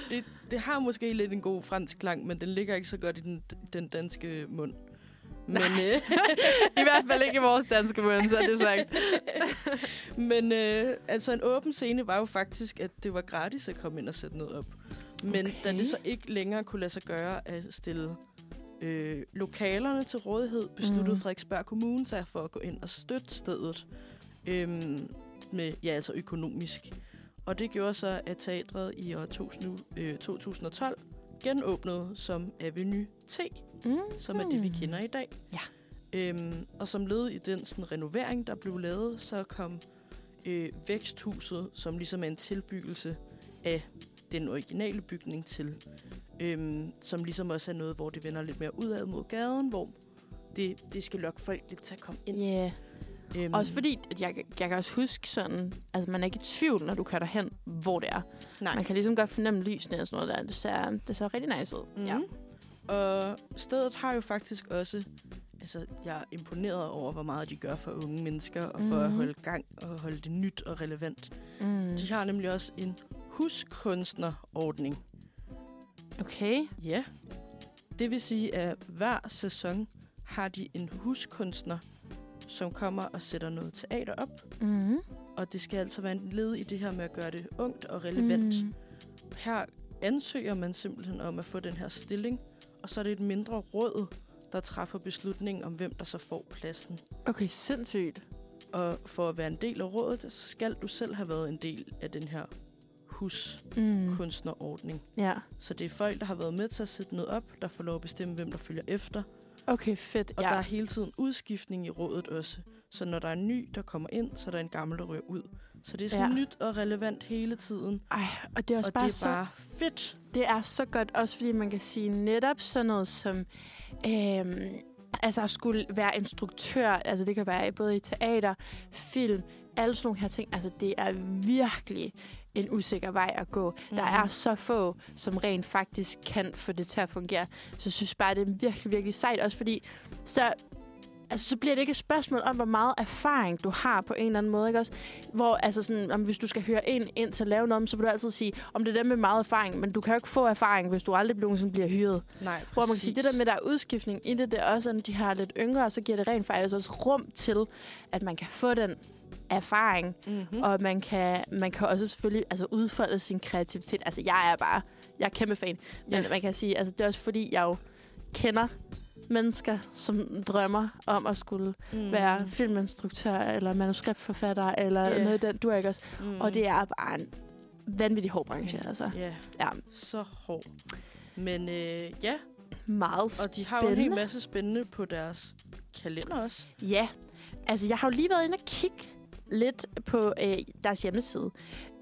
det, det har måske lidt en god fransk klang, men den ligger ikke så godt i den, den danske mund. Men, øh, I hvert fald ikke i vores danske mund, så er det sagt. men øh, altså en åben scene var jo faktisk, at det var gratis at komme ind og sætte noget op. Men okay. da det så ikke længere kunne lade sig gøre at stille øh, lokalerne til rådighed, besluttede Mm. Frederiksberg Kommune sig for at gå ind og støtte stedet øhm, med, ja, altså økonomisk. Og det gjorde så, at teatret i år 2000, øh, 2012 genåbnede som Avenue T, Mm. som er det, vi kender i dag. Ja. Øhm, og som led i den sådan, renovering, der blev lavet, så kom øh, væksthuset, som ligesom er en tilbyggelse af den originale bygning til. Øhm, som ligesom også er noget, hvor det vender lidt mere udad mod gaden, hvor det, det skal lokke folk lidt til at komme ind. Yeah. Øhm, Også fordi, at jeg, jeg kan også huske sådan, altså man er ikke i tvivl, når du kører derhen, hvor det er. Nej. Man kan ligesom godt fornemme lysene og sådan noget der. Det ser, det ser rigtig nice ud. Mm. Ja. Og stedet har jo faktisk også... Altså, jeg er imponeret over, hvor meget de gør for unge mennesker, og for mm. at Mhm. holde gang og holde det nyt og relevant. Mm. De har nemlig også en huskunstnerordning. Okay. Ja. Det vil sige, at hver sæson har de en huskunstner, som kommer og sætter noget teater op. Mm. Og det skal altså være en led i det her med at gøre det ungt og relevant. Mm. Her ansøger man simpelthen om at få den her stilling, og så er det et mindre råd, der træffer beslutningen om, hvem der så får pladsen. Okay, sindssygt. Og for at være en del af rådet, så skal du selv have været en del af den her Mm. huskunstnerordning. Ja. Så det er folk, der har været med til at sætte noget op, der får lov at bestemme, hvem der følger efter. Okay, fedt. Og ja. der er hele tiden udskiftning i rådet også. Så når der er en ny, der kommer ind, så er der en gammel, der ryger ud. Så det er sådan Ja. nyt og relevant hele tiden. Ej, og det er også og bare, det er så, bare fedt. det er så godt, også fordi man kan sige netop sådan noget som... Øhm, altså at skulle være instruktør, altså det kan være både i teater, film, alle sådan nogle her ting. Altså det er virkelig en usikker vej at gå. Mm. Der Mhm. er så få, som rent faktisk kan få det til at fungere. Så jeg synes bare, det er virkelig, virkelig sejt. Også fordi, så, altså, så bliver det ikke et spørgsmål om, hvor meget erfaring du har på en eller anden måde. Ikke også? Hvor, altså sådan, om hvis du skal høre en ind til at lave noget, så vil du altid sige, om det er dem med meget erfaring. Men du kan jo ikke få erfaring, hvis du aldrig nogensinde bliver hyret. Nej, Hvor man kan sige, det der med, der er udskiftning i det, det er også, at de har lidt yngre, så giver det rent faktisk også rum til, at man kan få den erfaring, Mm-hmm. og man kan, man kan også selvfølgelig altså, udfolde sin kreativitet. Altså, jeg er bare, jeg er kæmpe fan. Men Ja. man kan sige, altså, det er også fordi, jeg jo kender mennesker, som drømmer om at skulle mm. være filminstruktør, eller manuskriptforfatter, eller Ja. noget den, du er ikke også. Mm. Og det er bare en vanvittig hård branche, altså. Ja, Ja, så hård. Men øh, ja, meget og de har jo en hel Spændende. masse spændende på deres kalender også. Ja, altså jeg har jo lige været inde og kigge lidt på øh, deres hjemmeside.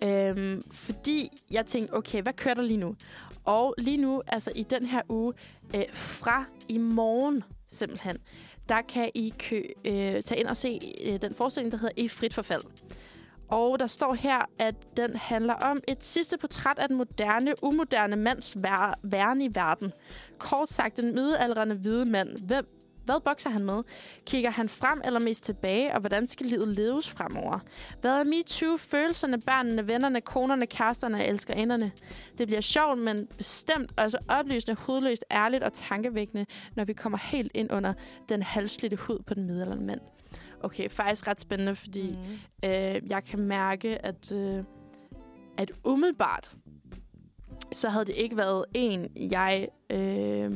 Øhm, fordi jeg tænkte, okay, hvad kører der lige nu? Og lige nu, altså i den her uge, øh, fra i morgen simpelthen, der kan I kø, øh, tage ind og se øh, den forestilling, der hedder I frit forfald. Og der står her, at den handler om et sidste portræt af den moderne, umoderne mands vær- væren i verden. Kort sagt, den middelalderende hvide mand. Hvem, hvad bokser han med? Kigger han frem eller mest tilbage, og hvordan skal livet leves fremover? Hvad er MeToo, følelserne, børnene, vennerne, konerne, kæresterne og elskerinderne? Det bliver sjovt, men bestemt også oplysende, hudløst, ærligt og tankevækkende, når vi kommer helt ind under den halslidte hud på den middelaldrende mand. Okay, faktisk ret spændende, fordi Mm. øh, jeg kan mærke, at, øh, at umiddelbart, så havde det ikke været en, jeg øh,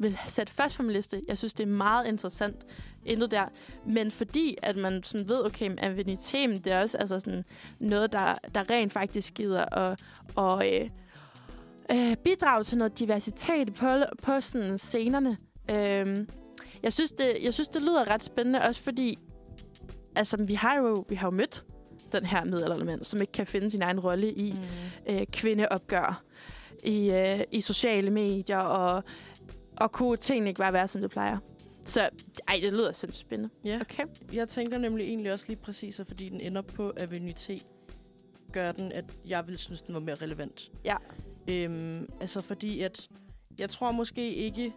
vil sætte først på min liste. Jeg synes, det er meget interessant, intet der. Men fordi, at man sådan ved, okay, men Avenitém, det er også altså sådan noget, der, der rent faktisk gider at, og, øh, øh, bidrage til noget diversitet på, på sådan scenerne. Øh, jeg, synes, det, jeg synes, det lyder ret spændende, også fordi altså, vi har jo, vi har jo mødt den her middelaldermand, som ikke kan finde sin egen rolle i Mm. øh, kvindeopgør i, øh, i sociale medier, og, og kunne tingene ikke bare være, som det plejer. Så ej, det lyder sindssygt spændende. Ja, Okay. jeg tænker nemlig egentlig også lige præcis, at fordi den ender på Avenue gør den, at jeg vil synes, den var mere relevant. Ja. Øhm, altså fordi, at jeg tror måske ikke,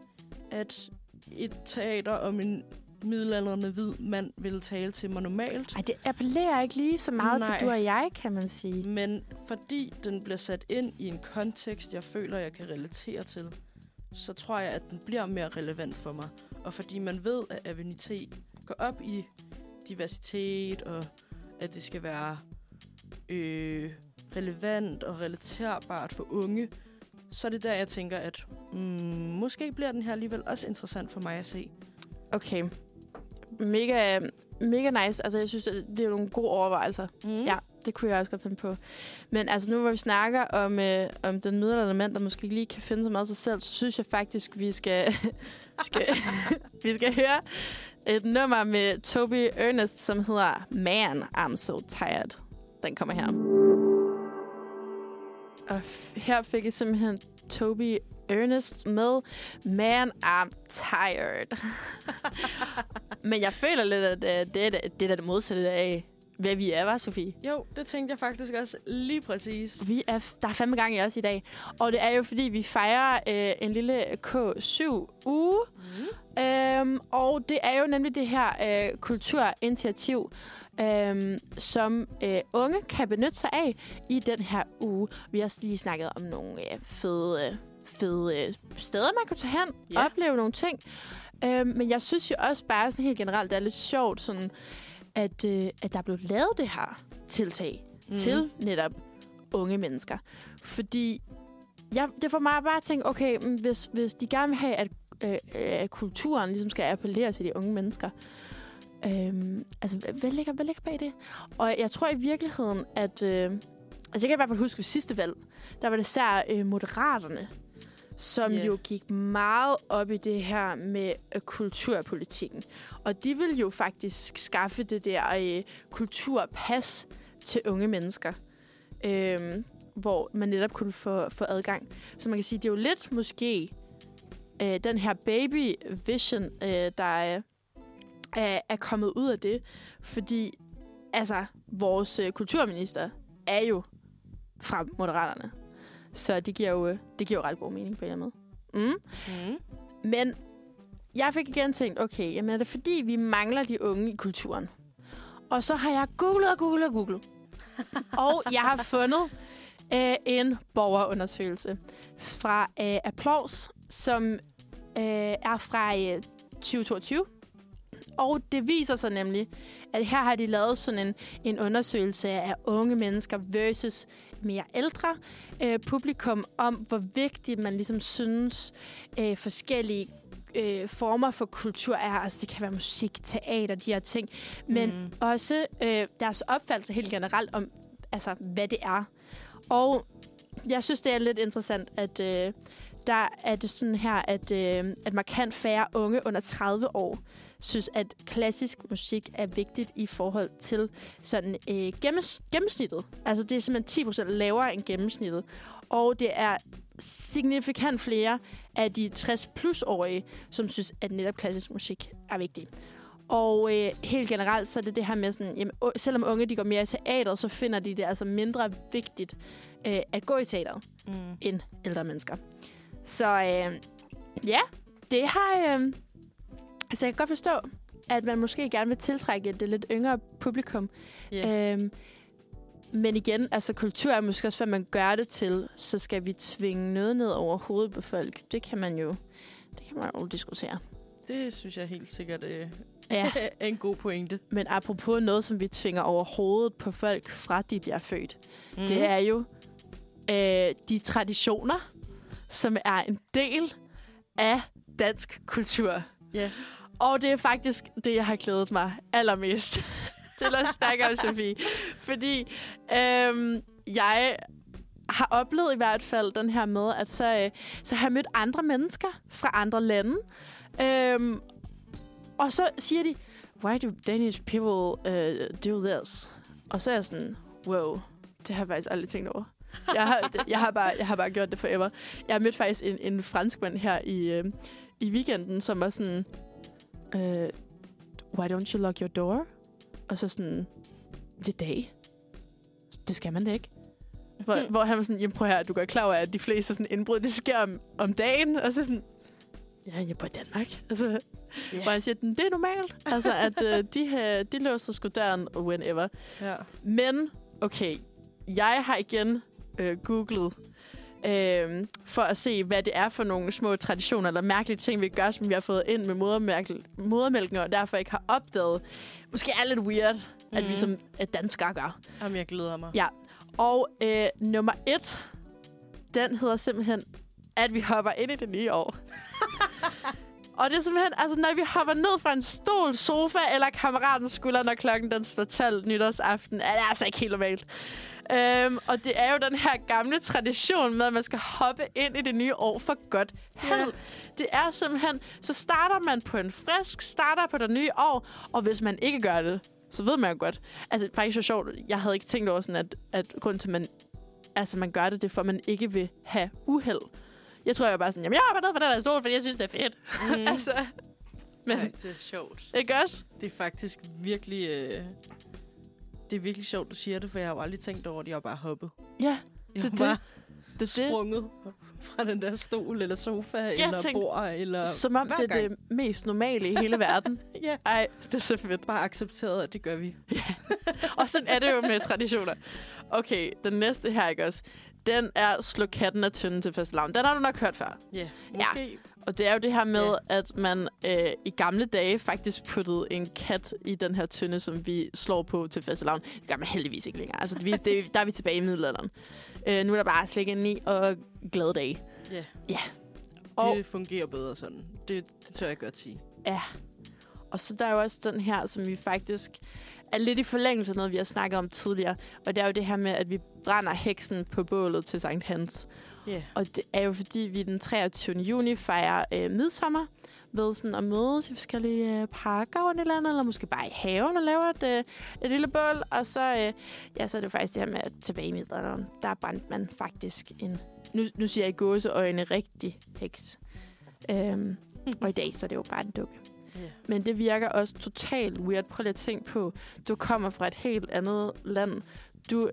at et teater om en middelaldrende hvid mand vil tale til mig normalt. Ej, det appellerer ikke lige så meget Nej. til du og jeg, kan man sige. Men fordi den bliver sat ind i en kontekst, jeg føler, jeg kan relatere til, så tror jeg, at den bliver mere relevant for mig. Og fordi man ved, at Avenité går op i diversitet, og at det skal være øh, relevant og relaterbart for unge, så er det der, jeg tænker, at mm, måske bliver den her alligevel også interessant for mig at se. Okay. Mega, mega nice. Altså, jeg synes, det det er nogle gode overvejelser. Mm. Ja, det kunne jeg også godt finde på. Men altså, nu hvor vi snakker om, øh, om den middelaldrende mand, der måske ikke lige kan finde så meget sig selv, så synes jeg faktisk, vi skal, skal, vi skal høre et nummer med Toby Ernest, som hedder Man, I'm So Tired. Den kommer her. Og her fik jeg simpelthen Toby Ernest med Man, I'm Tired. Men jeg føler lidt, at øh, det er det, det, er det modsatte af, hvad vi er, var Sofie? Jo, det tænkte jeg faktisk også lige præcis. Vi er, der er fandme gang i os i dag. Og det er jo, fordi vi fejrer øh, en lille K7-uge. Mm. Øhm, og det er jo nemlig det her øh, kulturinitiativ, øhm, som øh, unge kan benytte sig af i den her uge. Vi har lige snakket om nogle øh, fede, øh, fede øh, steder, man kan tage hen og opleve nogle ting. Øhm, men jeg synes jo også bare sådan helt generelt, det er lidt sjovt, sådan, at, øh, at der er blevet lavet det her tiltag mm. til netop unge mennesker. Fordi jeg, det får mig bare at tænke, okay, men hvis, hvis de gerne vil have, at, øh, at kulturen ligesom skal appellere til de unge mennesker, øhm, altså, hvad- hvad ligger, hvad ligger bag det? Og jeg tror i virkeligheden, at... Øh, altså, jeg kan i hvert fald huske ved sidste valg, der var det især øh, moderaterne, som yeah. jo gik meget op i det her med øh, kulturpolitikken. Og de vil jo faktisk skaffe det der øh, kulturpas til unge mennesker, øh, hvor man netop kunne få, få adgang. Så man kan sige, det er jo lidt måske øh, den her baby vision, øh, der er, er, er kommet ud af det. Fordi altså, vores øh, kulturminister er jo fra Moderaterne. Så det giver jo, øh, det giver jo ret god mening på en eller anden måde. Mm. Mm. Men jeg fik igen tænkt, okay, jamen er det fordi, vi mangler de unge i kulturen? Og så har jeg googlet og googlet og googlet. og jeg har fundet øh, en borgerundersøgelse fra øh, Applaus, som øh, er fra øh, 2022. Og det viser sig nemlig, at her har de lavet sådan en, en undersøgelse af unge mennesker versus mere ældre øh, publikum om, hvor vigtigt man ligesom synes øh, forskellige øh, former for kultur er. Altså det kan være musik, teater, de her ting. Men Mm. også øh, deres opfattelse helt generelt om, altså hvad det er. Og jeg synes, det er lidt interessant, at øh, der er det sådan her, at, øh, at markant færre unge under 30 år synes, at klassisk musik er vigtigt i forhold til sådan øh, gennems, gennemsnittet. Altså det er simpelthen 10% lavere end gennemsnittet. Og det er signifikant flere af de 60-plus-årige, som synes, at netop klassisk musik er vigtig. Og øh, helt generelt, så er det det her med sådan, jamen, selvom unge de går mere i teateret, så finder de det altså mindre vigtigt øh, at gå i teateret Mm. end ældre mennesker. Så øh, ja, det har... Øh, altså jeg kan godt forstå, at man måske gerne vil tiltrække det lidt yngre publikum. Yeah. Øhm, men igen, altså kultur er måske også, hvad man gør det til. Så skal vi tvinge noget ned over hovedet på folk. Det kan man jo, det kan man jo diskutere. Det synes jeg helt sikkert øh, Ja, er en god pointe. men apropos noget, som vi tvinger over hovedet på folk, fra de bliver født. Mm. Det er jo øh, de traditioner, som er en del af dansk kultur. Ja. Og det er faktisk det, jeg har glædet mig allermest til at snakke om, Sofie. Fordi øhm, jeg har oplevet i hvert fald den her med, at så, øh, så har jeg mødt andre mennesker fra andre lande. Øhm, og så siger de, why do Danish people uh, do this? Og så er jeg sådan, wow, det har jeg faktisk aldrig tænkt over. Jeg har, jeg har, bare, jeg har bare gjort det forever. Jeg har mødt faktisk en, en franskmand her i, øh, i weekenden, som var sådan, uh, why don't you lock your door? Og så sådan, det dag. Det skal man da ikke. Hvor, hvor han var sådan, jamen prøv her, du går klar over, at de fleste sådan indbrud, det sker om, om dagen. Og så sådan, ja, jeg er på Danmark. Altså, Ja. hvor han siger, det er normalt. Altså, at øh, de, her, de låser sgu døren whenever. Ja. Men, okay, jeg har igen øh, googlet øh, for at se, hvad det er for nogle små traditioner eller mærkelige ting, vi gør, som vi har fået ind med modermælken, modermælken og derfor ikke har opdaget. Måske er lidt weird, mm. at vi Mhm. som danskere gør. Jamen, jeg glæder mig. Ja. Og øh, nummer et, den hedder simpelthen, at vi hopper ind i det nye år. Og det er simpelthen, altså når vi hopper ned fra en stol, sofa eller kammeratens skulder, når klokken den slår 12 nytårsaften, er det altså ikke helt normalt. Øhm, og det er jo den her gamle tradition med, at man skal hoppe ind i det nye år for godt held. Ja. Det er simpelthen, så starter man på en frisk, starter på det nye år, og hvis man ikke gør det, så ved man jo godt. Altså, faktisk så sjovt, jeg havde ikke tænkt over sådan, at, at grund til, at man, altså, man gør det, det er for, at man ikke vil have uheld. Jeg tror, jeg var bare sådan, jamen, jeg hopper ned på den her stol, fordi jeg synes, det er fedt. Mm. altså, men, Ej, det er sjovt. ikke også? Det er faktisk virkelig... Øh, det er virkelig sjovt, du siger det, for jeg har jo aldrig tænkt over, at jeg har bare hoppet. Ja, Jeg Det har er bare det det. sprunget fra den der stol, eller sofa, eller tænkte, bord, eller Som om det er gang. det mest normale i hele verden. Ja, Ej, det er så fedt. bare accepteret, at det gør vi. Og sådan er det jo med traditioner. Okay, den næste her, ikke også? Den er slå katten af tynden til fastelavn. Den har du nok hørt før. Ja, måske. Og det er jo det her med, Ja. at man øh, i gamle dage faktisk puttede en kat i den her tynde, som vi slår på til fastelavn. Det gør man heldigvis ikke længere. Altså, vi, det, der er vi tilbage i middelalderen. Øh, nu er der bare slik ind i og glade dage. Ja. Ja. Og, Det fungerer bedre sådan. Det, det tør jeg godt sige. ja. og så der er jo også den her, som vi faktisk er lidt i forlængelse af noget, vi har snakket om tidligere. Og det er jo det her med, at vi brænder heksen på bålet til Sankt Hans. Ja. Og det er jo fordi, vi den 23. juni fejrer øh, midsommer ved sådan at mødes i forskellige øh, parker rundt i landet, eller måske bare i haven og lave et, øh, et lille bål. Og så, øh, ja, så er det faktisk det her med, at tilbage i middelalderen, der brændte man faktisk en, nu, nu siger jeg i gåseøjne, rigtig heks. Øhm, og i dag, så er det jo bare en dukke. Ja. Men det virker også totalt weird. Prøv lige at tænke på, du kommer fra et helt andet land. Du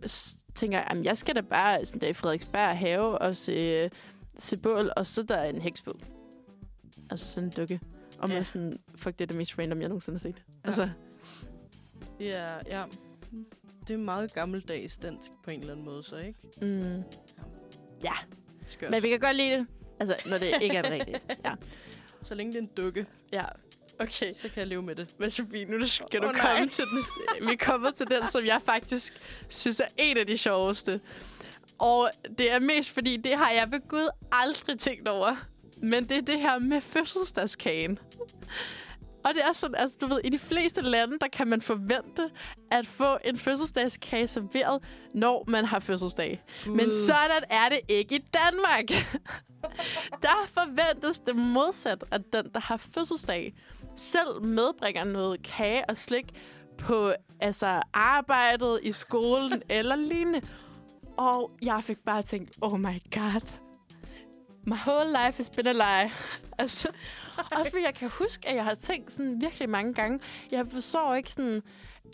tænker, at jeg skal da bare sådan der i Frederiksberg have og se, se bål, og så der er en heks på. Altså sådan en dukke. Og man Ja. sådan, fuck, det er det mest random, jeg nogensinde har set. Altså, Det er, ja, det er meget gammeldags dansk på en eller anden måde, så ikke? mm, Skørt. men vi kan godt lide det. Altså, når det ikke er rigtigt. Ja. Så længe det er en dukke, ja. Okay. så kan jeg leve med det. Men Sofie, nu skal Åh, du nej. komme til den. Vi kommer til den, som jeg faktisk synes er en af de sjoveste. Og det er mest fordi, det har jeg ved Gud aldrig tænkt over. Men det er det her med fødselsdagskagen. Og det er sådan, altså du ved, i de fleste lande, der kan man forvente at få en fødselsdagskage serveret, når man har fødselsdag. Men Gud. sådan er det ikke i Danmark. der forventes det modsat, at den, der har fødselsdag, selv medbringer noget kage og slik på altså, arbejdet, i skolen eller lignende. Og jeg fik bare tænkt, oh my god. My whole life has been a lie. altså, også fordi jeg kan huske, at jeg har tænkt sådan virkelig mange gange. Jeg forstår ikke sådan...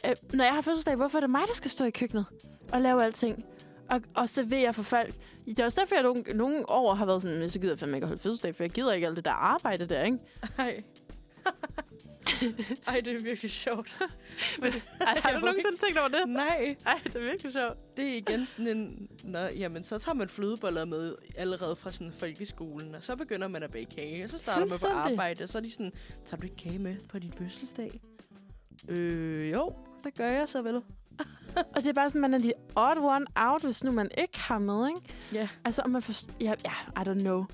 Øh, når jeg har fødselsdag, hvorfor er det mig, der skal stå i køkkenet og lave alting? Og, og servere for folk. Det er også derfor, jeg nogle, nogle år har været sådan, så gider jeg fandme ikke at holde fødselsdag, for jeg gider ikke alt det der arbejde der, ikke? Ej. Ej, det er virkelig sjovt. Ej, har du nogensinde tænkt over det? Nej, Ej, det er virkelig sjovt. det er igen sådan en... Nå, jamen, så tager man flødeboller med allerede fra sådan folkeskolen, og så begynder man at bage kage, og så starter man på arbejde, og så er de sådan, tager du ikke kage med på din fødselsdag? Øh, jo, det gør jeg så vel. Og det er bare sådan, man er lige odd one out, hvis nu man ikke har med, ikke? Ja. Altså, om man forst- ja, ja, I don't know.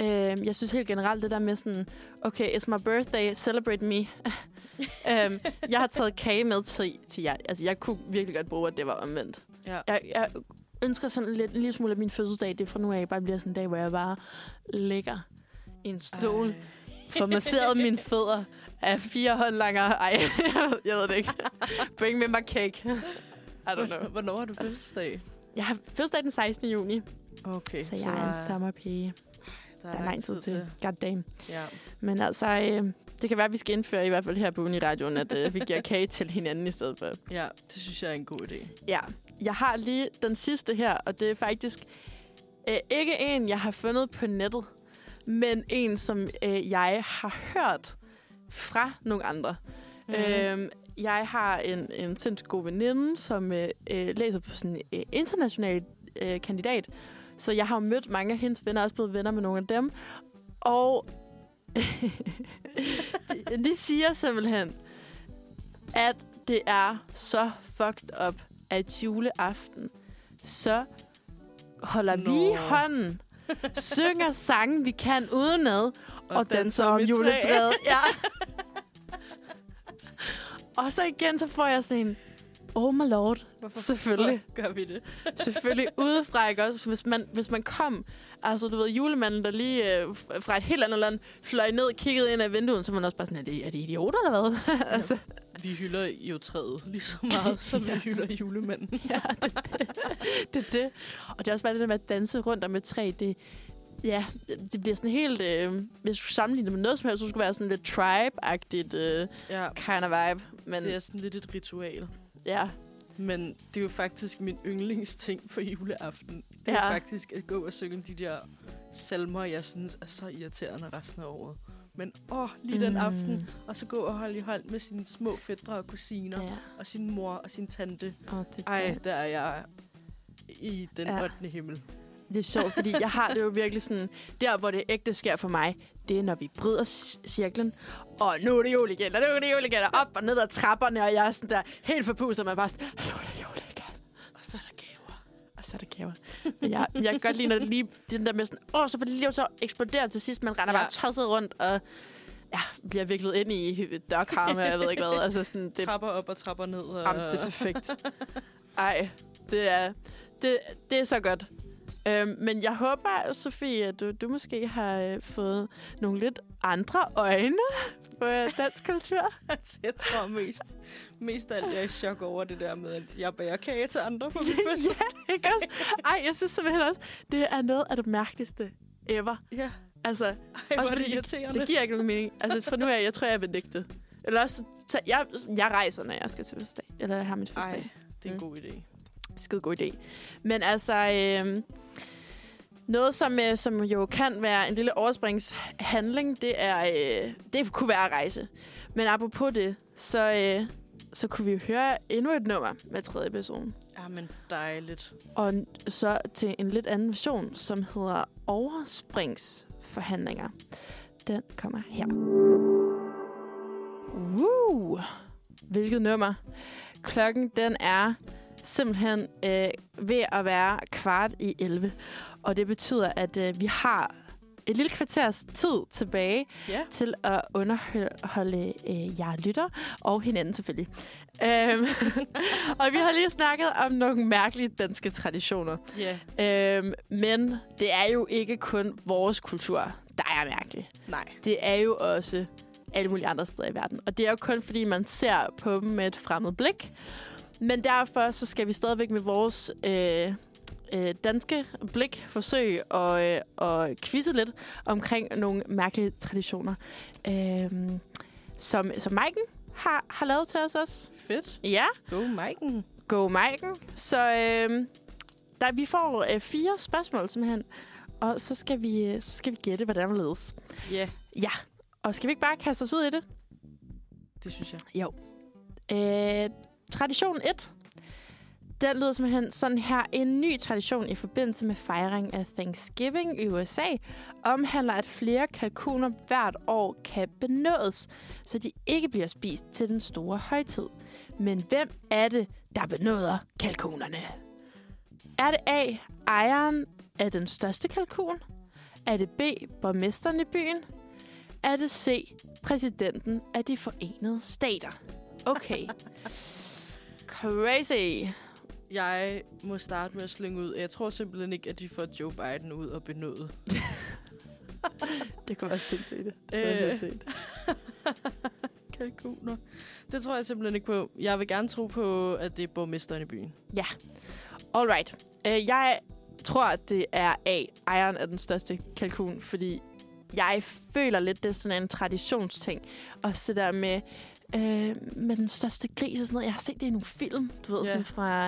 Øhm, jeg synes helt generelt det der med sådan, okay, it's my birthday, celebrate me. øhm, jeg har taget kage med til, til jer. Altså, jeg kunne virkelig godt bruge, at det var omvendt. Ja. Jeg, jeg ønsker sådan lidt, en lille smule af min fødselsdag, det fra nu af bare bliver sådan en dag, hvor jeg bare ligger i en stol, Ej. får masseret mine fødder af fire håndlanger. Ej, jeg ved det ikke. Bring me my cake. I don't know. Hvornår har du fødselsdag? Jeg har fødselsdag den 16. juni, Okay, så jeg er en sommerpige. der Der er lang tid til. God damn. Ja. Men altså, øh, det kan være, at vi skal indføre, i hvert fald her på Uniradioen, at øh, vi giver kage til hinanden i stedet for. ja, det synes jeg er en god idé. Ja, jeg har lige den sidste her, og det er faktisk øh, ikke en, jeg har fundet på nettet, men en, som øh, jeg har hørt fra nogle andre. Mm. Øhm, jeg har en, en sindssygt god veninde, som øh, øh, læser på sådan en øh, international øh, kandidat. Så jeg har mødt mange af hendes venner, og også blevet venner med nogle af dem. Og de, de siger simpelthen, at det er så fucked up, at juleaften, så holder Nå. vi hånden, synger sange, vi kan udenad, og, og danser om juletræet. Ja. og så igen, så får jeg sådan en, Oh my lord. Hvorfor Selvfølgelig. gør vi det? Selvfølgelig udefra, ikke også? Hvis man, hvis man kom, altså du ved, julemanden, der lige øh, fra et helt andet land, fløj ned, kiggede ind af vinduet, så var man også bare sådan, er det, er det idioter eller hvad? altså, Vi hylder jo træet lige så meget, som Ja. vi hylder julemanden. ja, det, det, det, er det. Og det er også bare det der med at danse rundt om et træ, det, ja, det bliver sådan helt, øh, hvis du sammenligner det med noget som helst, så skulle det være sådan lidt tribe-agtigt øh, Ja, kind of vibe. Men det er sådan lidt et ritual. ja, Men det er jo faktisk min yndlingsting på juleaften. Det er Ja. ja. faktisk at gå og synge de der salmer, jeg synes er så irriterende resten af året. Men åh, lige den Mm. aften, og så gå og holde i hånd med sine små fædre og kusiner, ja. og sin mor og sin tante. Og det, Ej, der er jeg i den ja. 8. himmel. Det er sjovt, fordi jeg har det jo virkelig sådan... Der, hvor det ægte sker for mig, det er, når vi bryder cirklen. Og nu er det jul igen, og nu er det jul igen, og op og ned ad trapperne, og jeg er sådan der helt forpustet, og man bare sådan, nu er det jul igen. Og så er der gaver. Og så er der gaver. Men jeg, jeg kan godt lide, når det lige den der med sådan, åh, så får det lige så eksplodere til sidst, man render ja. Bare tosset rundt, og ja, bliver viklet ind i dørkarme, jeg ved ikke hvad. Altså sådan, det, Trapper op og trapper ned. Og... Jamen, det er perfekt. Ej, det er, det, det er så godt. Øhm, men jeg håber, Sofie, at du, du måske har øh, fået nogle lidt andre øjne på øh, dansk kultur. Altså, jeg tror mest, mest alt, jeg er i chok over det der med, at jeg bærer kage til andre på min fødselsdag. Ikke også? Ej, jeg synes simpelthen også, det er noget af det mærkeligste ever. ja, Altså, Ej, Også er det fordi irriterende. det giver ikke nogen mening. Altså, for nu er jeg, jeg tror, jeg vil nægte. Eller også, så jeg, jeg rejser, når jeg skal til fødselsdag. Eller har min fødselsdag. Ej, det er en Mm. god idé. Skide god idé. Men altså, øh, noget som, øh, som jo kan være en lille overspringshandling, det er, øh, det kunne være at rejse. Men apropos det, så, øh, så kunne vi jo høre endnu et nummer med tredje person. Ja, men dejligt. Og så til en lidt anden version, som hedder Overspringsforhandlinger. Den kommer her. Woo! Hvilket nummer? Klokken, den er simpelthen øh, ved at være kvart i 11. Og det betyder, at øh, vi har et lille kvarters tid tilbage Ja, til at underholde øh, jer lytter, og hinanden selvfølgelig. Øhm, og vi har lige snakket om nogle mærkelige danske traditioner. ja, Øhm, men det er jo ikke kun vores kultur, der er mærkelig. nej. Det er jo også alle mulige andre steder i verden. Og det er jo kun, fordi man ser på dem med et fremmed blik. Men derfor så skal vi stadigvæk med vores øh, øh, danske blik forsøge at, øh, at quizze lidt omkring nogle mærkelige traditioner, øh, som, som Maiken har, har lavet til os også. Fedt. Ja, Go, Maiken. go Maiken. Så øh, der, vi får øh, fire spørgsmål simpelthen, og så skal vi, øh, så skal vi gætte, hvordan det ledes. Ja, Ja, og skal vi ikke bare kaste os ud i det? det synes jeg. Jo. Øh, tradition 1. Den lyder simpelthen sådan her. En ny tradition i forbindelse med fejring af Thanksgiving i USA omhandler, at flere kalkuner hvert år kan benådes, så de ikke bliver spist til den store højtid. Men hvem er det, der benåder kalkunerne? Er det A. Ejeren af den største kalkun? Er det B. Borgmesteren i byen? Er det C. Præsidenten af de forenede stater? Okay. Crazy. Jeg må starte med at slynge ud. Jeg tror simpelthen ikke, at de får Joe Biden ud og benåde. Det kunne være sindssygt. Det kunne Øh. være sindssygt. Kalkuner. Det tror jeg simpelthen ikke på. Jeg vil gerne tro på, at det er borgmesteren i byen. Alright. Uh, jeg tror, at det er A. Ejeren af den største kalkun, fordi jeg føler lidt, det er sådan en traditionsting. Og så der med, øh, med den største gris og sådan noget. Jeg har set det i nogle film, du ved, Ja. sådan fra,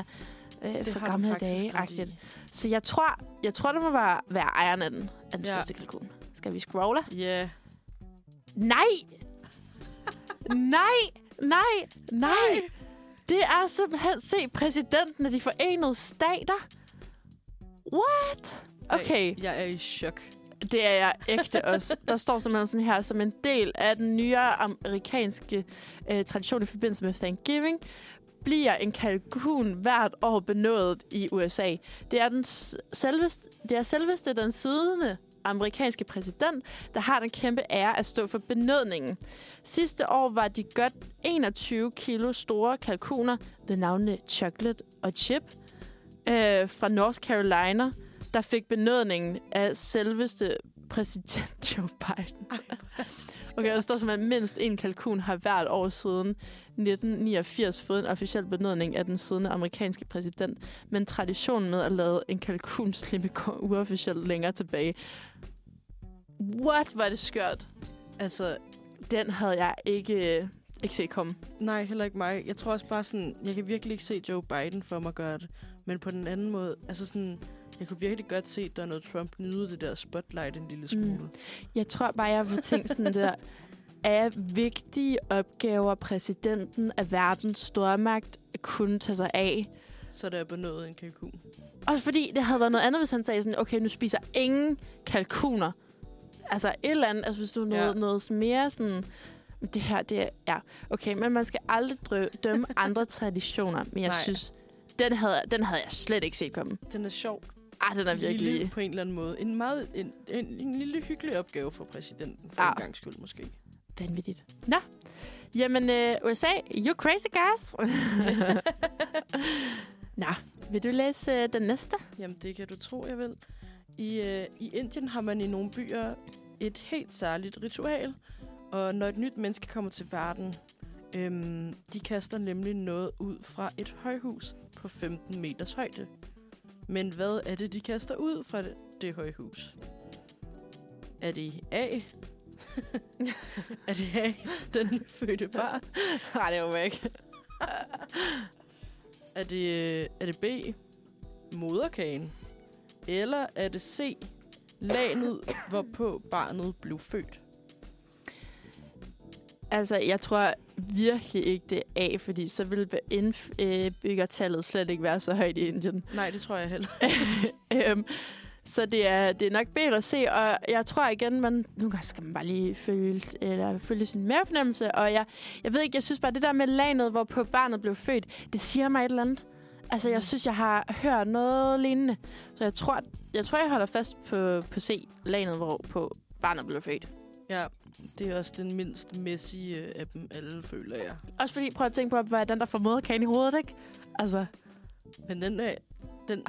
øh, fra gamle dage. -agtigt. Så jeg tror, jeg tror, det må være, være ejeren af den, af den Ja. største kalkun. Skal vi scrolle? Ja. Nej! nej! Nej! Nej! Det er simpelthen se præsidenten af de forenede stater. What? Okay, Ej, Jeg er i chok det er jeg ægte også. Der står simpelthen sådan her, som en del af den nye amerikanske øh, tradition i forbindelse med Thanksgiving, bliver en kalkun hvert år benådet i USA. Det er, den selveste, det er selveste den siddende amerikanske præsident, der har den kæmpe ære at stå for benådningen. Sidste år var de godt 21 kilo store kalkuner ved navnene Chocolate og Chip øh, fra North Carolina, der fik benådningen af selveste præsident Joe Biden. Okay, der står simpelthen, at mindst en kalkun har hvert år siden 1989 fået en officiel benådning af den siddende amerikanske præsident. Men traditionen med at lade en kalkun slippe går uofficielt længere tilbage. What, var det skørt. Altså, Den havde jeg ikke, ikke set komme. nej, heller ikke mig. Jeg tror også bare sådan, jeg kan virkelig ikke se Joe Biden for mig gøre det. Men på den anden måde, altså sådan, jeg kunne virkelig godt se Donald Trump nyde det der spotlight en lille smule. Mm. Jeg tror bare, jeg vil tænke sådan der, er vigtige opgaver præsidenten af verdens stormagt at kunne tage sig af. Så der er benået en kalkun. Også fordi det havde været noget andet, hvis han sagde sådan, okay, nu spiser ingen kalkuner. Altså et eller andet, altså hvis du noget, Ja. noget mere sådan, det her, det er, ja, okay, men man skal aldrig drø- dømme andre traditioner, men jeg. Nej. synes, den havde, den havde jeg slet ikke set komme. Den er sjov. Ah, den er virkelig... Lille på en eller anden måde. En meget en, en, en lille hyggelig opgave for præsidenten, for Ja. en gang skyld måske. Vanvittigt. Nå. Jamen, øh, USA, you crazy guys. Nå, vil du læse øh, den næste? Jamen, det kan du tro, jeg vil. I, øh, I Indien har man i nogle byer et helt særligt ritual, og når et nyt menneske kommer til verden, øhm, de kaster nemlig noget ud fra et højhus på 15 meters højde. Men hvad er det, de kaster ud fra det, det højhus? Er det A? er det A, den nyfødte barn? Nej, det var væk. Er det, øh, er det B, moderkagen? Eller er det C, lanet, hvorpå barnet blev født? Altså, jeg tror virkelig ikke, det er A, fordi så ville indbyggertallet slet ikke være så højt i Indien. Nej, det tror jeg heller. øhm, så det er, det er nok B eller C, og jeg tror igen, man, gange skal man bare lige føle, eller følge sin mavefornemmelse, og jeg, jeg ved ikke, jeg synes bare, det der med lanet, hvorpå barnet blev født, det siger mig et eller andet. Altså, jeg Mhm. synes, jeg har hørt noget lignende. Så jeg tror, jeg, tror, jeg holder fast på, på C, lanet, hvorpå barnet blev født. Ja, det er også den mindst messige øh, af dem alle, føler jeg. Også fordi, prøv at tænke på, hvad er den, der får moderkagen i hovedet, ikke? Altså, Men den er, den,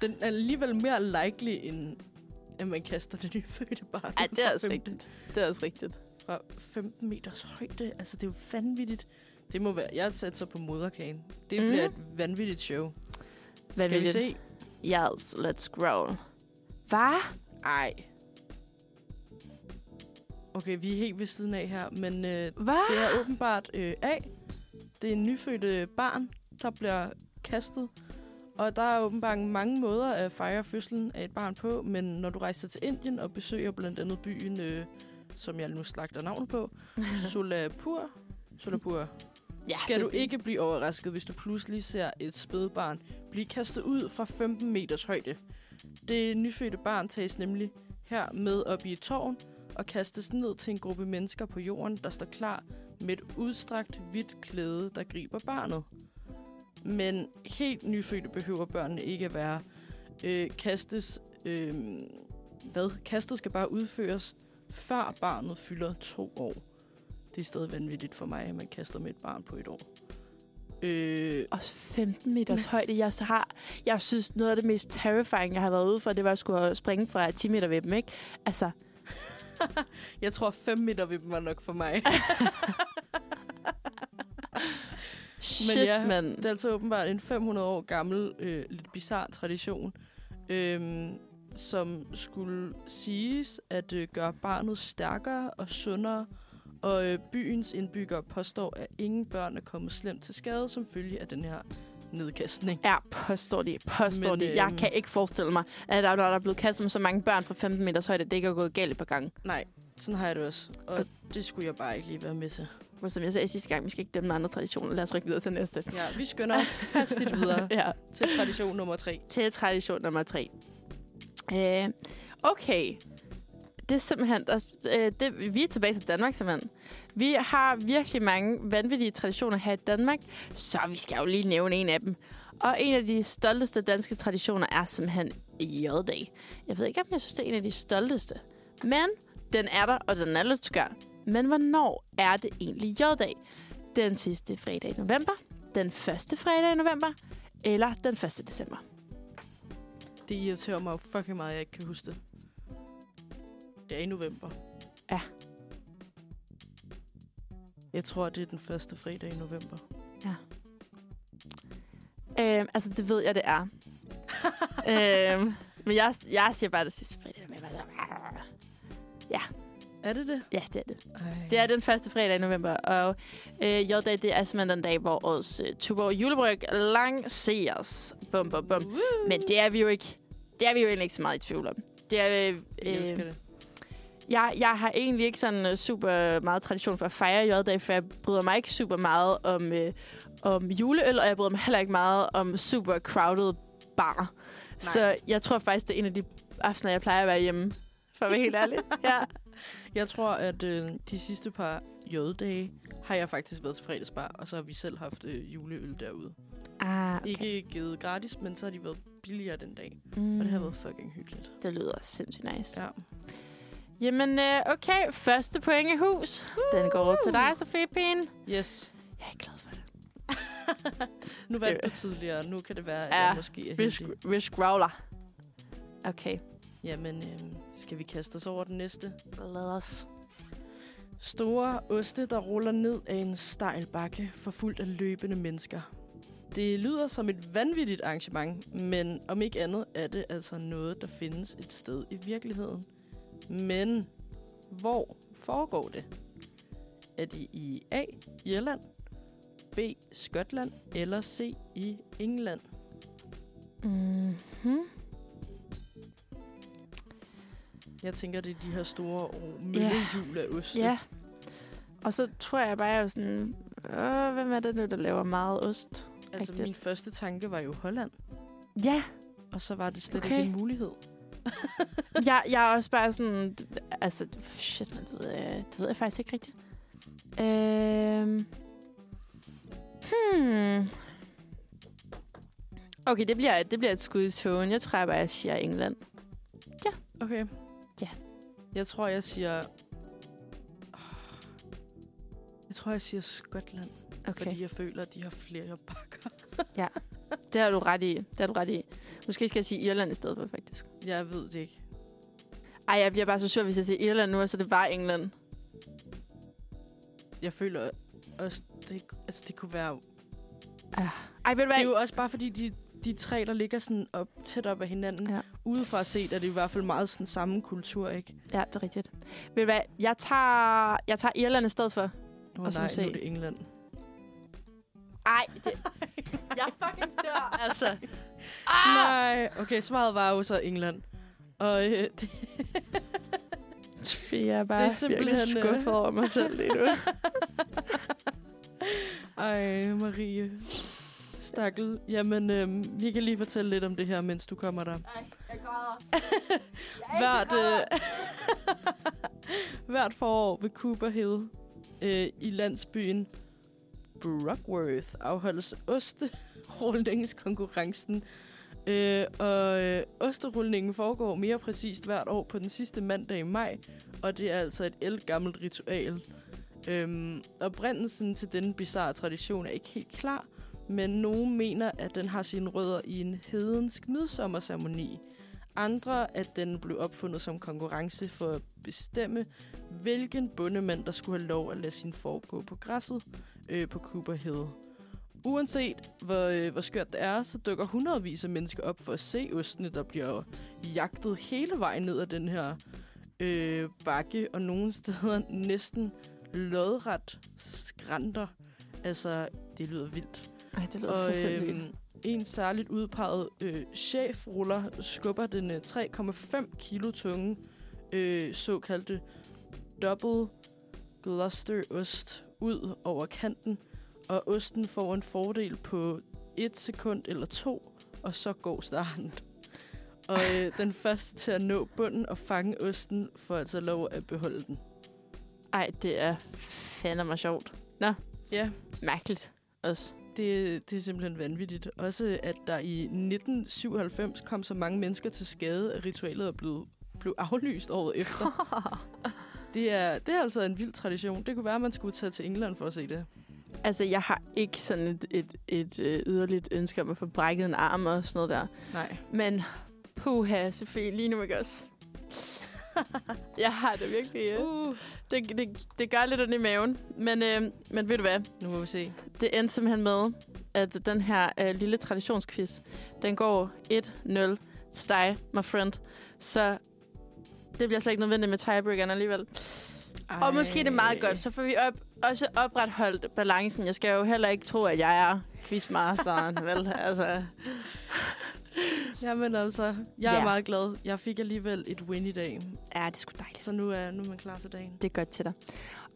den er alligevel mere likely, end at man kaster det nyfødte barn. ej, det er også 15 rigtigt. Det er også rigtigt. Fra 15 meters højde. Altså, det er jo vanvittigt. Det må være... Jeg satser på moderkagen. Det Mhm. bliver et vanvittigt show. Skal vi Vanvittigt. se? Yes, let's scroll. Hvad? Ej. Okay, vi er helt ved siden af her, men øh, Hvad? det er åbenbart øh, A. Det er en nyfødte barn, der bliver kastet. Og der er åbenbart mange måder at fejre fødslen af et barn på, men når du rejser til Indien og besøger blandt andet byen, øh, som jeg nu slagter navnet på, Solapur, Solapur, ja, skal du fint. ikke blive overrasket, hvis du pludselig ser et spædbarn blive kastet ud fra 15 meters højde. Det nyfødte barn tages nemlig her med op i et tårn og kastes ned til en gruppe mennesker på jorden, der står klar med et udstrakt hvidt klæde, der griber barnet. Men helt nyfødte behøver børnene ikke at være. Øh, kastes, øh, hvad? Kastet skal bare udføres, før barnet fylder to år. Det er stadig vanvittigt for mig, at man kaster med et barn på et år. Øh, Også 15 meters højde. Jeg, så har, jeg synes, noget af det mest terrifying, jeg har været ude for, det var at skulle springe fra 10 meter ved dem, ikke? Altså, jeg tror, 5 meter ved dem var nok for mig. shit, ja, mand. Det er altså åbenbart en 500 år gammel, øh, lidt bizarre tradition, øh, som skulle siges at øh, gøre barnet stærkere og sundere, og øh, byens indbyggere påstår, at ingen børn er kommet slemt til skade som følge af den her nedkastning. Ja, påstår de. Påstår Men, de. Jeg øhm, kan ikke forestille mig, at der, der er blevet kastet med så mange børn fra 15 meters højde, det ikke er gået galt på gang. Nej, sådan har jeg det også. Og det skulle jeg bare ikke lige være med til. For som jeg sagde sidste gang, vi skal ikke dømme andre traditioner. Lad os rykke videre til næste. Ja, vi skynder os hastigt videre ja. til tradition nummer tre. til tradition nummer tre. Øh, okay. Det er simpelthen... Altså, øh, det, vi er tilbage til Danmark, simpelthen. Vi har virkelig mange vanvittige traditioner her i Danmark, så vi skal jo lige nævne en af dem. Og en af de stolteste danske traditioner er simpelthen J-dag. Jeg ved ikke, om jeg synes, det er en af de stolteste. Men den er der, og den er lidt skør. Men hvornår er det egentlig J-dag? Den sidste fredag i november? Den første fredag i november? Eller den 1. december? Det irriterer mig fucking meget, at jeg ikke kan huske det. Det er i november. Ja. Jeg tror, det er den første fredag i november. Øhm, altså, det ved jeg, det er. øhm, men jeg, jeg siger bare det sidste fredag i november. Er det det? Ja, det er det. Ej. Det er den første fredag i november, og øh, J-dag, det er simpelthen den dag, hvor årets øh, Tuborg julebryg lanceres. Bum, bum, bum. Woo! Men det er vi jo ikke. Det er vi jo egentlig ikke så meget i tvivl om. Det er, øh, Jeg elsker det. Jeg, jeg har egentlig ikke sådan uh, super meget tradition for at fejre J-dag, for jeg bryder mig ikke super meget om, øh, om juleøl, og jeg bryder mig heller ikke meget om super crowded bar. Så jeg tror faktisk, det er en af de aftener, jeg plejer at være hjemme. For at være helt ærlig. Ja. Jeg tror, at øh, de sidste par J-dage har jeg faktisk været til fredagsbar, og så har vi selv haft øh, juleøl derude. Ah, Okay. Ikke givet gratis, men så har de været billigere den dag. Mm. Og det har været fucking hyggeligt. Det lyder sindssygt nice. Ja. Jamen, øh, okay. Første point i hus. Den går over til dig, Sofie Pien. Yes. Jeg er glad for det. Nu vandt vi- du tidligere. Nu kan det være, at Ja, jeg måske er risk Growler. Okay, Jamen, øh, skal vi kaste os over den næste? lad os. Store oste, der ruller ned af en stejl bakke, forfulgt af løbende mennesker. Det lyder som et vanvittigt arrangement, men om ikke andet er det altså noget, der findes et sted i virkeligheden. Men hvor foregår det? Er det i A. Irland, B. Skotland eller C. i England? Mm-hmm. Jeg tænker, det er de her store møllehjul af oste. Ja. Og så tror jeg bare, jeg er sådan... Øh, hvem er det nu, der laver meget ost? Altså, rigtigt. min første tanke var jo Holland, Ja, og så var det slet Okay. ikke en mulighed. jeg, jeg er også bare sådan... Altså, shit, man, det ved jeg, det ved jeg faktisk ikke rigtigt. Øhm. Hmm. Okay, det bliver, det bliver et skud i togen. Jeg tror bare, jeg siger England. Okay. Ja. Jeg tror, jeg siger... Jeg tror, jeg siger Skotland, Okay, fordi jeg føler, at de har flere bakker. det har du ret i. Det har du ret i. Måske skal jeg sige Irland i stedet for, faktisk. Jeg ved det ikke. Ej, jeg bliver bare så sur, hvis jeg siger Irland nu, og så er det bare England. Jeg føler også, det, altså, det kunne være... Ej, ved du Det hvad? er jo også bare fordi, de, de tre, der ligger sådan op, tæt op af hinanden. Ja. Ja. Udefra set er det i hvert fald meget sådan samme kultur, ikke? Ja, det er rigtigt. Ved du hvad? Jeg tager, jeg tager Irland i stedet for. Åh Og nej, nu er det England. Ej, det... jeg fucking dør, altså. Ah! Nej, okay, svaret var jo så England. Og øh, det, Jeg er bare Det er simpelthen, virkelig øh, skuffet over mig selv lige nu. Ej, Marie. Stakkel. Jamen, øhm, vi kan lige fortælle lidt om det her, mens du kommer der. Ej, jeg græder. Hvert, øh, hvert forår ved Cooper Hill øh, i landsbyen Brockworth afholdes osterulningskonkurrencen. Øh, og øh, osterulningen foregår mere præcist hvert år på den sidste mandag i maj, og det er altså et elgammelt ritual. Øhm, oprindelsen til denne bizarre tradition er ikke helt klar, men nogen mener, at den har sine rødder i en hedensk midsommerceremoni. Andre, at den blev opfundet som konkurrence for at bestemme, hvilken bondemand, der skulle have lov at lade sin får gå på græsset øh, på Cooper Hill. Uanset hvor, øh, hvor skørt det er, så dukker hundredvis af mennesker op for at se ostene, der bliver jagtet hele vejen ned ad den her øh, bakke, og nogle steder næsten lodret skrænter. Altså, det lyder vildt. Ej, det lyder Og så sindssygt. øhm, en særligt udpeget øh, chefruller skubber den øh, 3,5 kilo tunge øh, såkaldte double Gloucester ost ud over kanten, og osten får en fordel på et sekund eller to, og så går starten. Og øh, den første til at nå bunden og fange osten, får altså lov at beholde den. Ej, det er fandme mig sjovt. Nå, Ja, mærkeligt også. Det, det er simpelthen vanvittigt. Også at der i 1997 kom så mange mennesker til skade, at ritualet er blevet, blev aflyst året efter. det, er, det er altså en vild tradition. Det kunne være, at man skulle tage til England for at se det. Altså, jeg har ikke sådan et, et, et, et yderligt ønske om at få brækket en arm og sådan noget der. Nej. Men puha, Sofie, lige nu ikke også. jeg har det virkelig... Øh. Uh. Det, det, det gør lidt ondt i maven. Men, øh, men ved du hvad? Nu må vi se. Det endte simpelthen med, at den her øh, lille traditionsquiz, den går 1-0 til dig, my friend. Så det bliver slet ikke nødvendigt med tiebreakeren alligevel. Ej. Og måske er det meget godt, så får vi op, også opretholdt balancen. Jeg skal jo heller ikke tro, at jeg er quizmasteren, vel? Altså. Jamen altså, jeg er Ja. meget glad. Jeg fik alligevel et win i dag. Ja, det er sgu dejligt. Så nu er, nu er man klar til dagen. Det er godt til dig.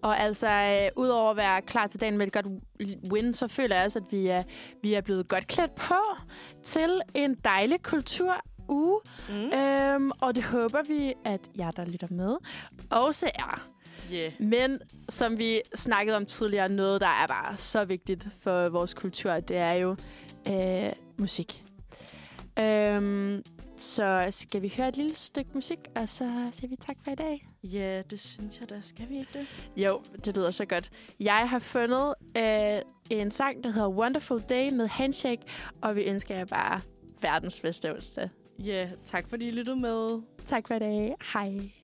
Og altså, øh, udover at være klar til dagen med et godt win, så føler jeg også, at vi er, vi er blevet godt klædt på til en dejlig kulturuge. Mm. Øhm, og det håber vi, at jer, der lytter med, også er. Yeah. Men som vi snakkede om tidligere, noget, der er bare så vigtigt for vores kultur, det er jo øh, musik. Øhm, så skal vi høre et lille stykke musik, og så siger vi tak for i dag. Ja, det synes jeg da. Skal vi ikke det? Jo, det lyder så godt. Jeg har fundet øh, en sang, der hedder Wonderful Day med Handshake, og vi ønsker jer bare verdens bedste onsdag. Ja, tak fordi I lyttede med. Tak for i dag. Hej.